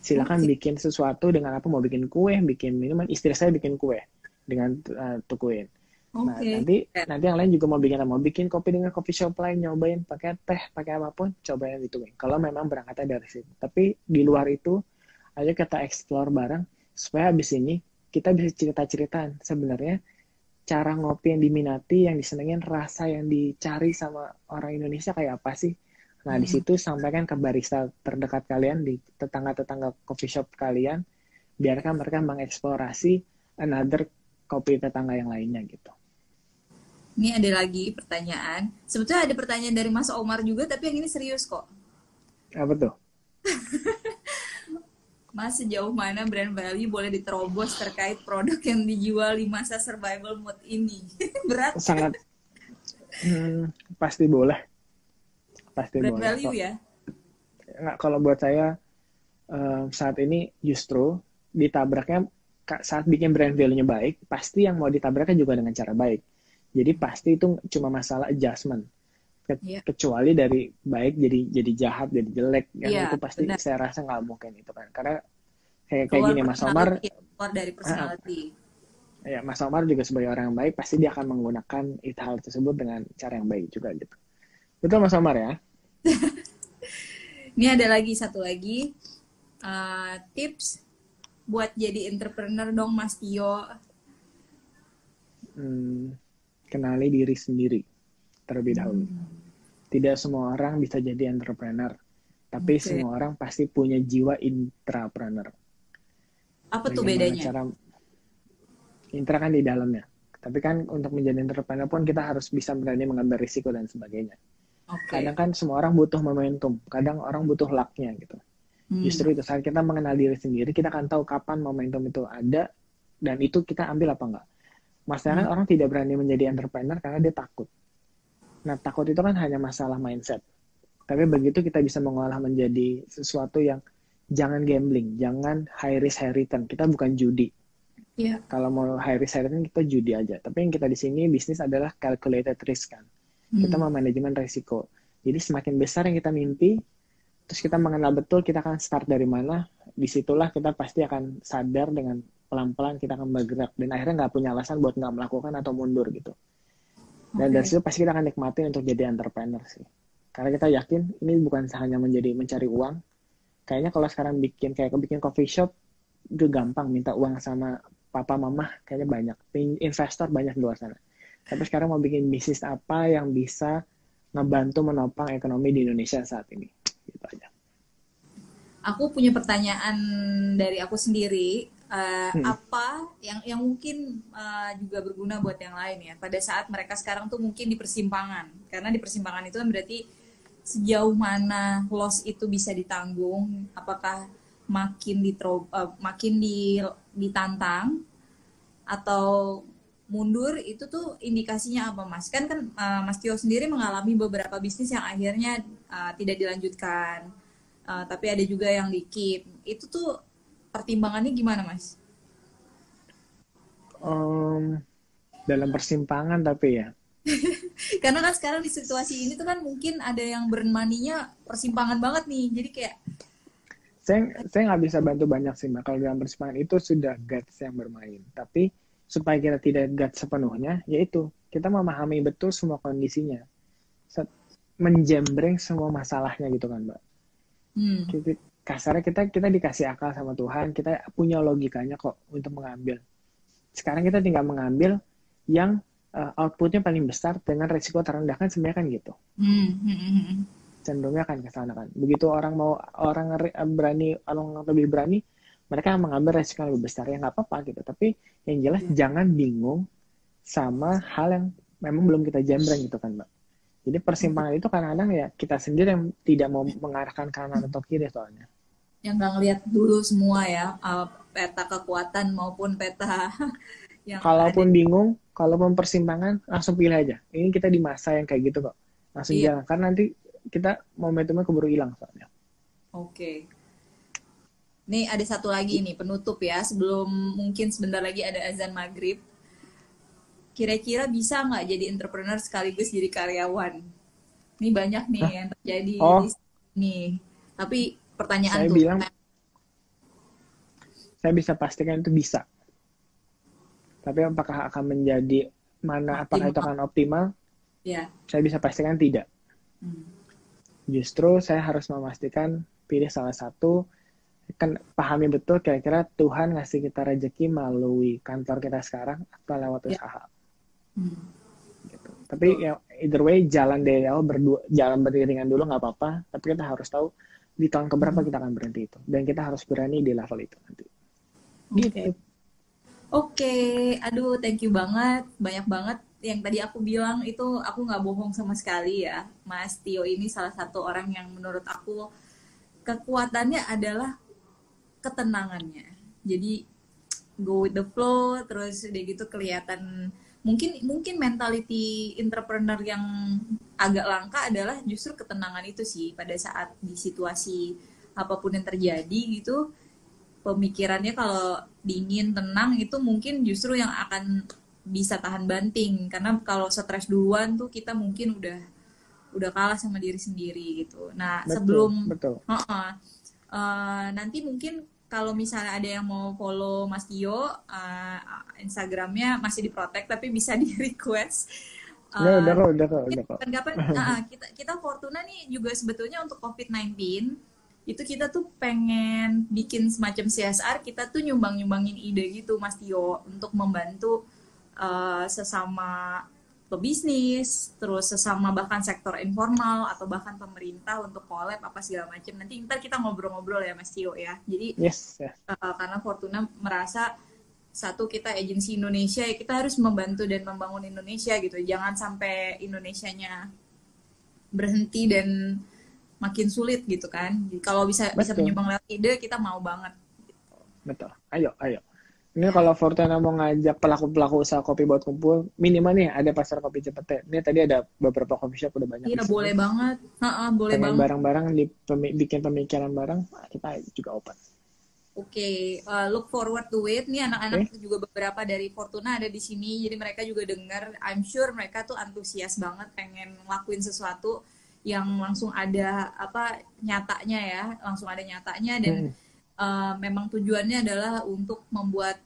Silakan bikin sesuatu dengan apa? Mau bikin kue, bikin minuman. Istri saya bikin kue dengan uh, tukuin. Okay. Nah, nanti nanti yang lain juga mau bikin mau bikin kopi dengan coffee shop lain nyobain pakai teh, pakai apa pun, cobain itu. Kalau memang berangkatnya dari situ. Tapi di luar itu ayo kita explore bareng supaya habis ini kita bisa cerita-ceritaan sebenarnya cara ngopi yang diminati, yang disenengin, rasa yang dicari sama orang Indonesia kayak apa sih? Nah, hmm. di situ sampaikan ke barista terdekat kalian di tetangga-tetangga coffee shop kalian, biarkan mereka mengeksplorasi another kopi tetangga yang lainnya gitu. Ini ada lagi pertanyaan. Sebetulnya ada pertanyaan dari Mas Omar juga, tapi yang ini serius kok. Apa tuh? Mas, sejauh mana brand value boleh diterobos terkait produk yang dijual di masa survival mode ini? Berat. Sangat. Hmm, pasti boleh. Pasti brand boleh. value ya? Nggak, kalau buat saya um, saat ini justru ditabraknya saat bikin brand value-nya baik, pasti yang mau ditabraknya juga dengan cara baik jadi pasti itu cuma masalah adjustment. Ke yeah. Kecuali dari baik jadi jadi jahat, jadi jelek, yang yeah, itu pasti benar. saya rasa nggak mungkin itu kan. Karena kayak kayak gini Mas Omar keluar dari personality. Uh, ya Mas Omar juga sebagai orang yang baik pasti dia akan menggunakan itu hal tersebut dengan cara yang baik juga gitu. Betul Mas Omar ya? Ini ada lagi satu lagi uh, tips buat jadi entrepreneur dong Mas Tio. Hmm, kenali diri sendiri terlebih dahulu. Hmm. Tidak semua orang bisa jadi entrepreneur, tapi okay. semua orang pasti punya jiwa intrapreneur. Apa tuh bedanya? Cara intra kan di dalamnya. Tapi kan untuk menjadi entrepreneur pun kita harus bisa berani mengambil risiko dan sebagainya. Okay. Kadang kan semua orang butuh momentum, kadang orang butuh lucknya gitu. Hmm. Justru itu saat kita mengenal diri sendiri, kita akan tahu kapan momentum itu ada dan itu kita ambil apa enggak. Masalahnya hmm. orang tidak berani menjadi entrepreneur karena dia takut. Nah, takut itu kan hanya masalah mindset. Tapi begitu kita bisa mengolah menjadi sesuatu yang jangan gambling, jangan high risk high return. Kita bukan judi. Yeah. Kalau mau high risk high return kita judi aja. Tapi yang kita di sini bisnis adalah calculated risk kan. Hmm. Kita mau manajemen risiko. Jadi semakin besar yang kita mimpi, terus kita mengenal betul kita akan start dari mana, di situlah kita pasti akan sadar dengan pelan-pelan kita akan bergerak dan akhirnya nggak punya alasan buat nggak melakukan atau mundur gitu dan okay. dari situ pasti kita akan nikmatin untuk jadi entrepreneur sih karena kita yakin ini bukan hanya menjadi mencari uang kayaknya kalau sekarang bikin kayak bikin coffee shop itu gampang minta uang sama papa mama kayaknya banyak investor banyak di luar sana tapi sekarang mau bikin bisnis apa yang bisa ngebantu menopang ekonomi di Indonesia saat ini? Gitu aja. Aku punya pertanyaan dari aku sendiri uh, hmm. apa yang yang mungkin uh, juga berguna buat yang lain ya? Pada saat mereka sekarang tuh mungkin di persimpangan. Karena di persimpangan itu kan berarti sejauh mana loss itu bisa ditanggung apakah makin ditro uh, makin di ditantang atau mundur itu tuh indikasinya apa mas? Kan kan uh, mas Tio sendiri mengalami beberapa bisnis yang akhirnya uh, tidak dilanjutkan. Uh, tapi ada juga yang dikit itu tuh pertimbangannya gimana mas? Um, dalam persimpangan tapi ya. Karena kan sekarang di situasi ini tuh kan mungkin ada yang bermaninya persimpangan banget nih, jadi kayak saya saya nggak bisa bantu banyak sih mbak. Kalau dalam persimpangan itu sudah guts yang bermain. Tapi supaya kita tidak guts sepenuhnya yaitu kita memahami betul semua kondisinya. Menjembreng semua masalahnya gitu kan mbak. Hmm. Kasarnya kita kita dikasih akal sama Tuhan kita punya logikanya kok untuk mengambil. Sekarang kita tinggal mengambil yang uh, outputnya paling besar dengan resiko terendah kan sebenarnya kan gitu. Hmm, hmm, hmm, cenderungnya kan ke sana kan. Begitu orang mau orang berani orang lebih berani mereka mengambil resiko yang lebih besar ya nggak apa-apa gitu tapi yang jelas hmm. jangan bingung sama hal yang memang belum kita jembreng gitu kan mbak jadi persimpangan itu kadang-kadang ya kita sendiri yang tidak mau mengarahkan kanan atau kiri soalnya. Yang nggak ngeliat dulu semua ya, uh, peta kekuatan maupun peta yang Kalaupun ada. bingung, kalaupun persimpangan, langsung pilih aja. Ini kita di masa yang kayak gitu kok. Langsung iya. jalan. Karena nanti kita momentumnya keburu hilang soalnya. Oke. Okay. Nih ada satu lagi nih penutup ya sebelum mungkin sebentar lagi ada azan maghrib. kira-kira bisa nggak jadi entrepreneur sekaligus jadi karyawan? Ini banyak nih Hah? yang terjadi Oh. di sini. Tapi pertanyaan Saya tuh, bilang saya bisa pastikan itu bisa. Tapi apakah akan menjadi mana apakah itu akan optimal? ya. Saya bisa pastikan tidak. Hmm. Justru saya harus memastikan pilih salah satu kan pahami betul kira-kira Tuhan ngasih kita rezeki melalui kantor kita sekarang atau lewat Ya. usaha. Hmm. Gitu. Tapi ya either way jalan dari awal berdua jalan beriringan dulu nggak apa-apa. Tapi kita harus tahu di tahun keberapa Hmm. kita akan berhenti itu dan kita harus berani di level itu nanti. Oke. Gitu. Oke, aduh thank you banget, banyak banget yang tadi aku bilang itu aku nggak bohong sama sekali ya, Mas Tio ini salah satu orang yang menurut aku kekuatannya adalah ketenangannya. Jadi go with the flow, terus udah gitu kelihatan mungkin mungkin mentality entrepreneur yang agak langka adalah justru ketenangan itu sih pada saat di situasi apa pun yang terjadi gitu pemikirannya kalau dingin tenang itu mungkin justru yang akan bisa tahan banting karena kalau stres duluan tuh kita mungkin udah udah kalah sama diri sendiri gitu. Nah Betul, sebelum betul. Heeh. Eh, nanti mungkin kalau misalnya ada yang mau follow Mas Tio eh, Instagramnya masih diprotek tapi bisa di request. Udah, udah kok, udah udah kok. Kapan-kapan ah, kita kita Fortuna nih juga sebetulnya untuk COVID-19 itu kita tuh pengen bikin semacam CSR, kita tuh nyumbang-nyumbangin ide gitu Mas Tio untuk membantu eh, sesama pebisnis, terus sesama bahkan sektor informal atau bahkan pemerintah untuk collab apa segala macam. Nanti ntar kita ngobrol-ngobrol ya Mas Tio ya. Jadi Yes, yes. uh, karena Fortuna merasa satu kita agensi Indonesia ya kita harus membantu dan membangun Indonesia gitu jangan sampai Indonesianya berhenti dan makin sulit gitu kan Jadi kalau bisa bisa Betul. menyumbang lewat ide kita mau banget Betul. Ayo, ayo. Ini kalau Fortuna mau ngajak pelaku-pelaku usaha kopi buat kumpul, minimal nih ada pasar kopi cepet Ini tadi ada beberapa coffee shop udah banyak iya boleh banget Ha-ha, boleh Pengen banget bareng-bareng di pemi- bikin pemikiran bareng, ah, kita juga open. Oke, uh, look forward to it. Nih anak-anak juga beberapa dari Fortuna ada di sini, jadi mereka juga dengar. I'm sure mereka tuh antusias banget pengen ngelakuin sesuatu yang langsung ada apa nyatanya ya, langsung ada nyatanya dan Hmm. Uh, memang tujuannya adalah untuk membuat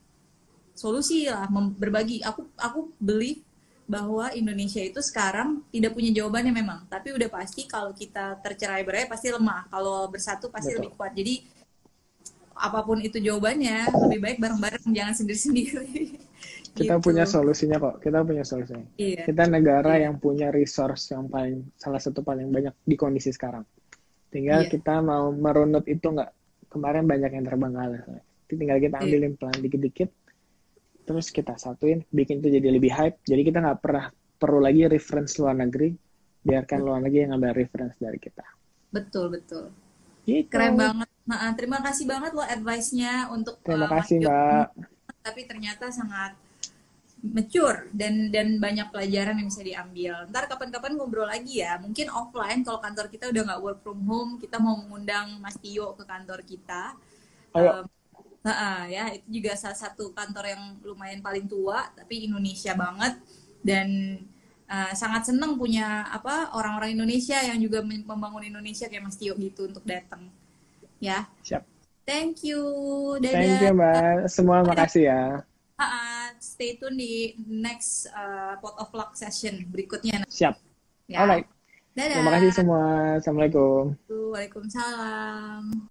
solusi lah, berbagi. Aku aku believe bahwa Indonesia itu sekarang tidak punya jawabannya memang, tapi udah pasti kalau kita tercerai berai pasti lemah, kalau bersatu pasti Betul. lebih kuat. Jadi apa pun itu jawabannya lebih baik bareng-bareng jangan sendiri-sendiri. Kita Gitu. punya solusinya kok. Kita punya solusinya. Iya. Kita negara yang punya resource yang paling salah satu paling banyak di kondisi sekarang. Tinggal Iya. kita mau merunut itu nggak. Kemarin banyak yang terbengkalai. Tinggal kita Iya. ambilin pelan dikit-dikit. Terus kita satuin, bikin itu jadi lebih hype. Jadi kita nggak pernah perlu lagi reference luar negeri. Biarkan luar negeri yang ngambil reference dari kita. Betul betul. Gitu. Keren banget. Nah, terima kasih banget loh advice-nya untuk Terima uh, kasih Jo. Mbak. Tapi ternyata sangat mature dan dan banyak pelajaran yang bisa diambil. Ntar kapan-kapan ngobrol lagi ya. Mungkin offline kalau kantor kita udah nggak work from home, kita mau mengundang Mas Tio ke kantor kita. Ayo. Um, Nah, ya itu juga salah satu kantor yang lumayan paling tua tapi Indonesia banget dan uh, sangat seneng punya apa orang-orang Indonesia yang juga mem- membangun Indonesia kayak Mas Tio gitu untuk datang. Ya. Siap. Thank you. Dadah. Thank you Mbak. Semua makasih ya. Ah, stay tune di next uh, pot of luck session berikutnya. Siap. Ya. Alright. Dadah. Terima kasih semua. Assalamualaikum. Waalaikumsalam.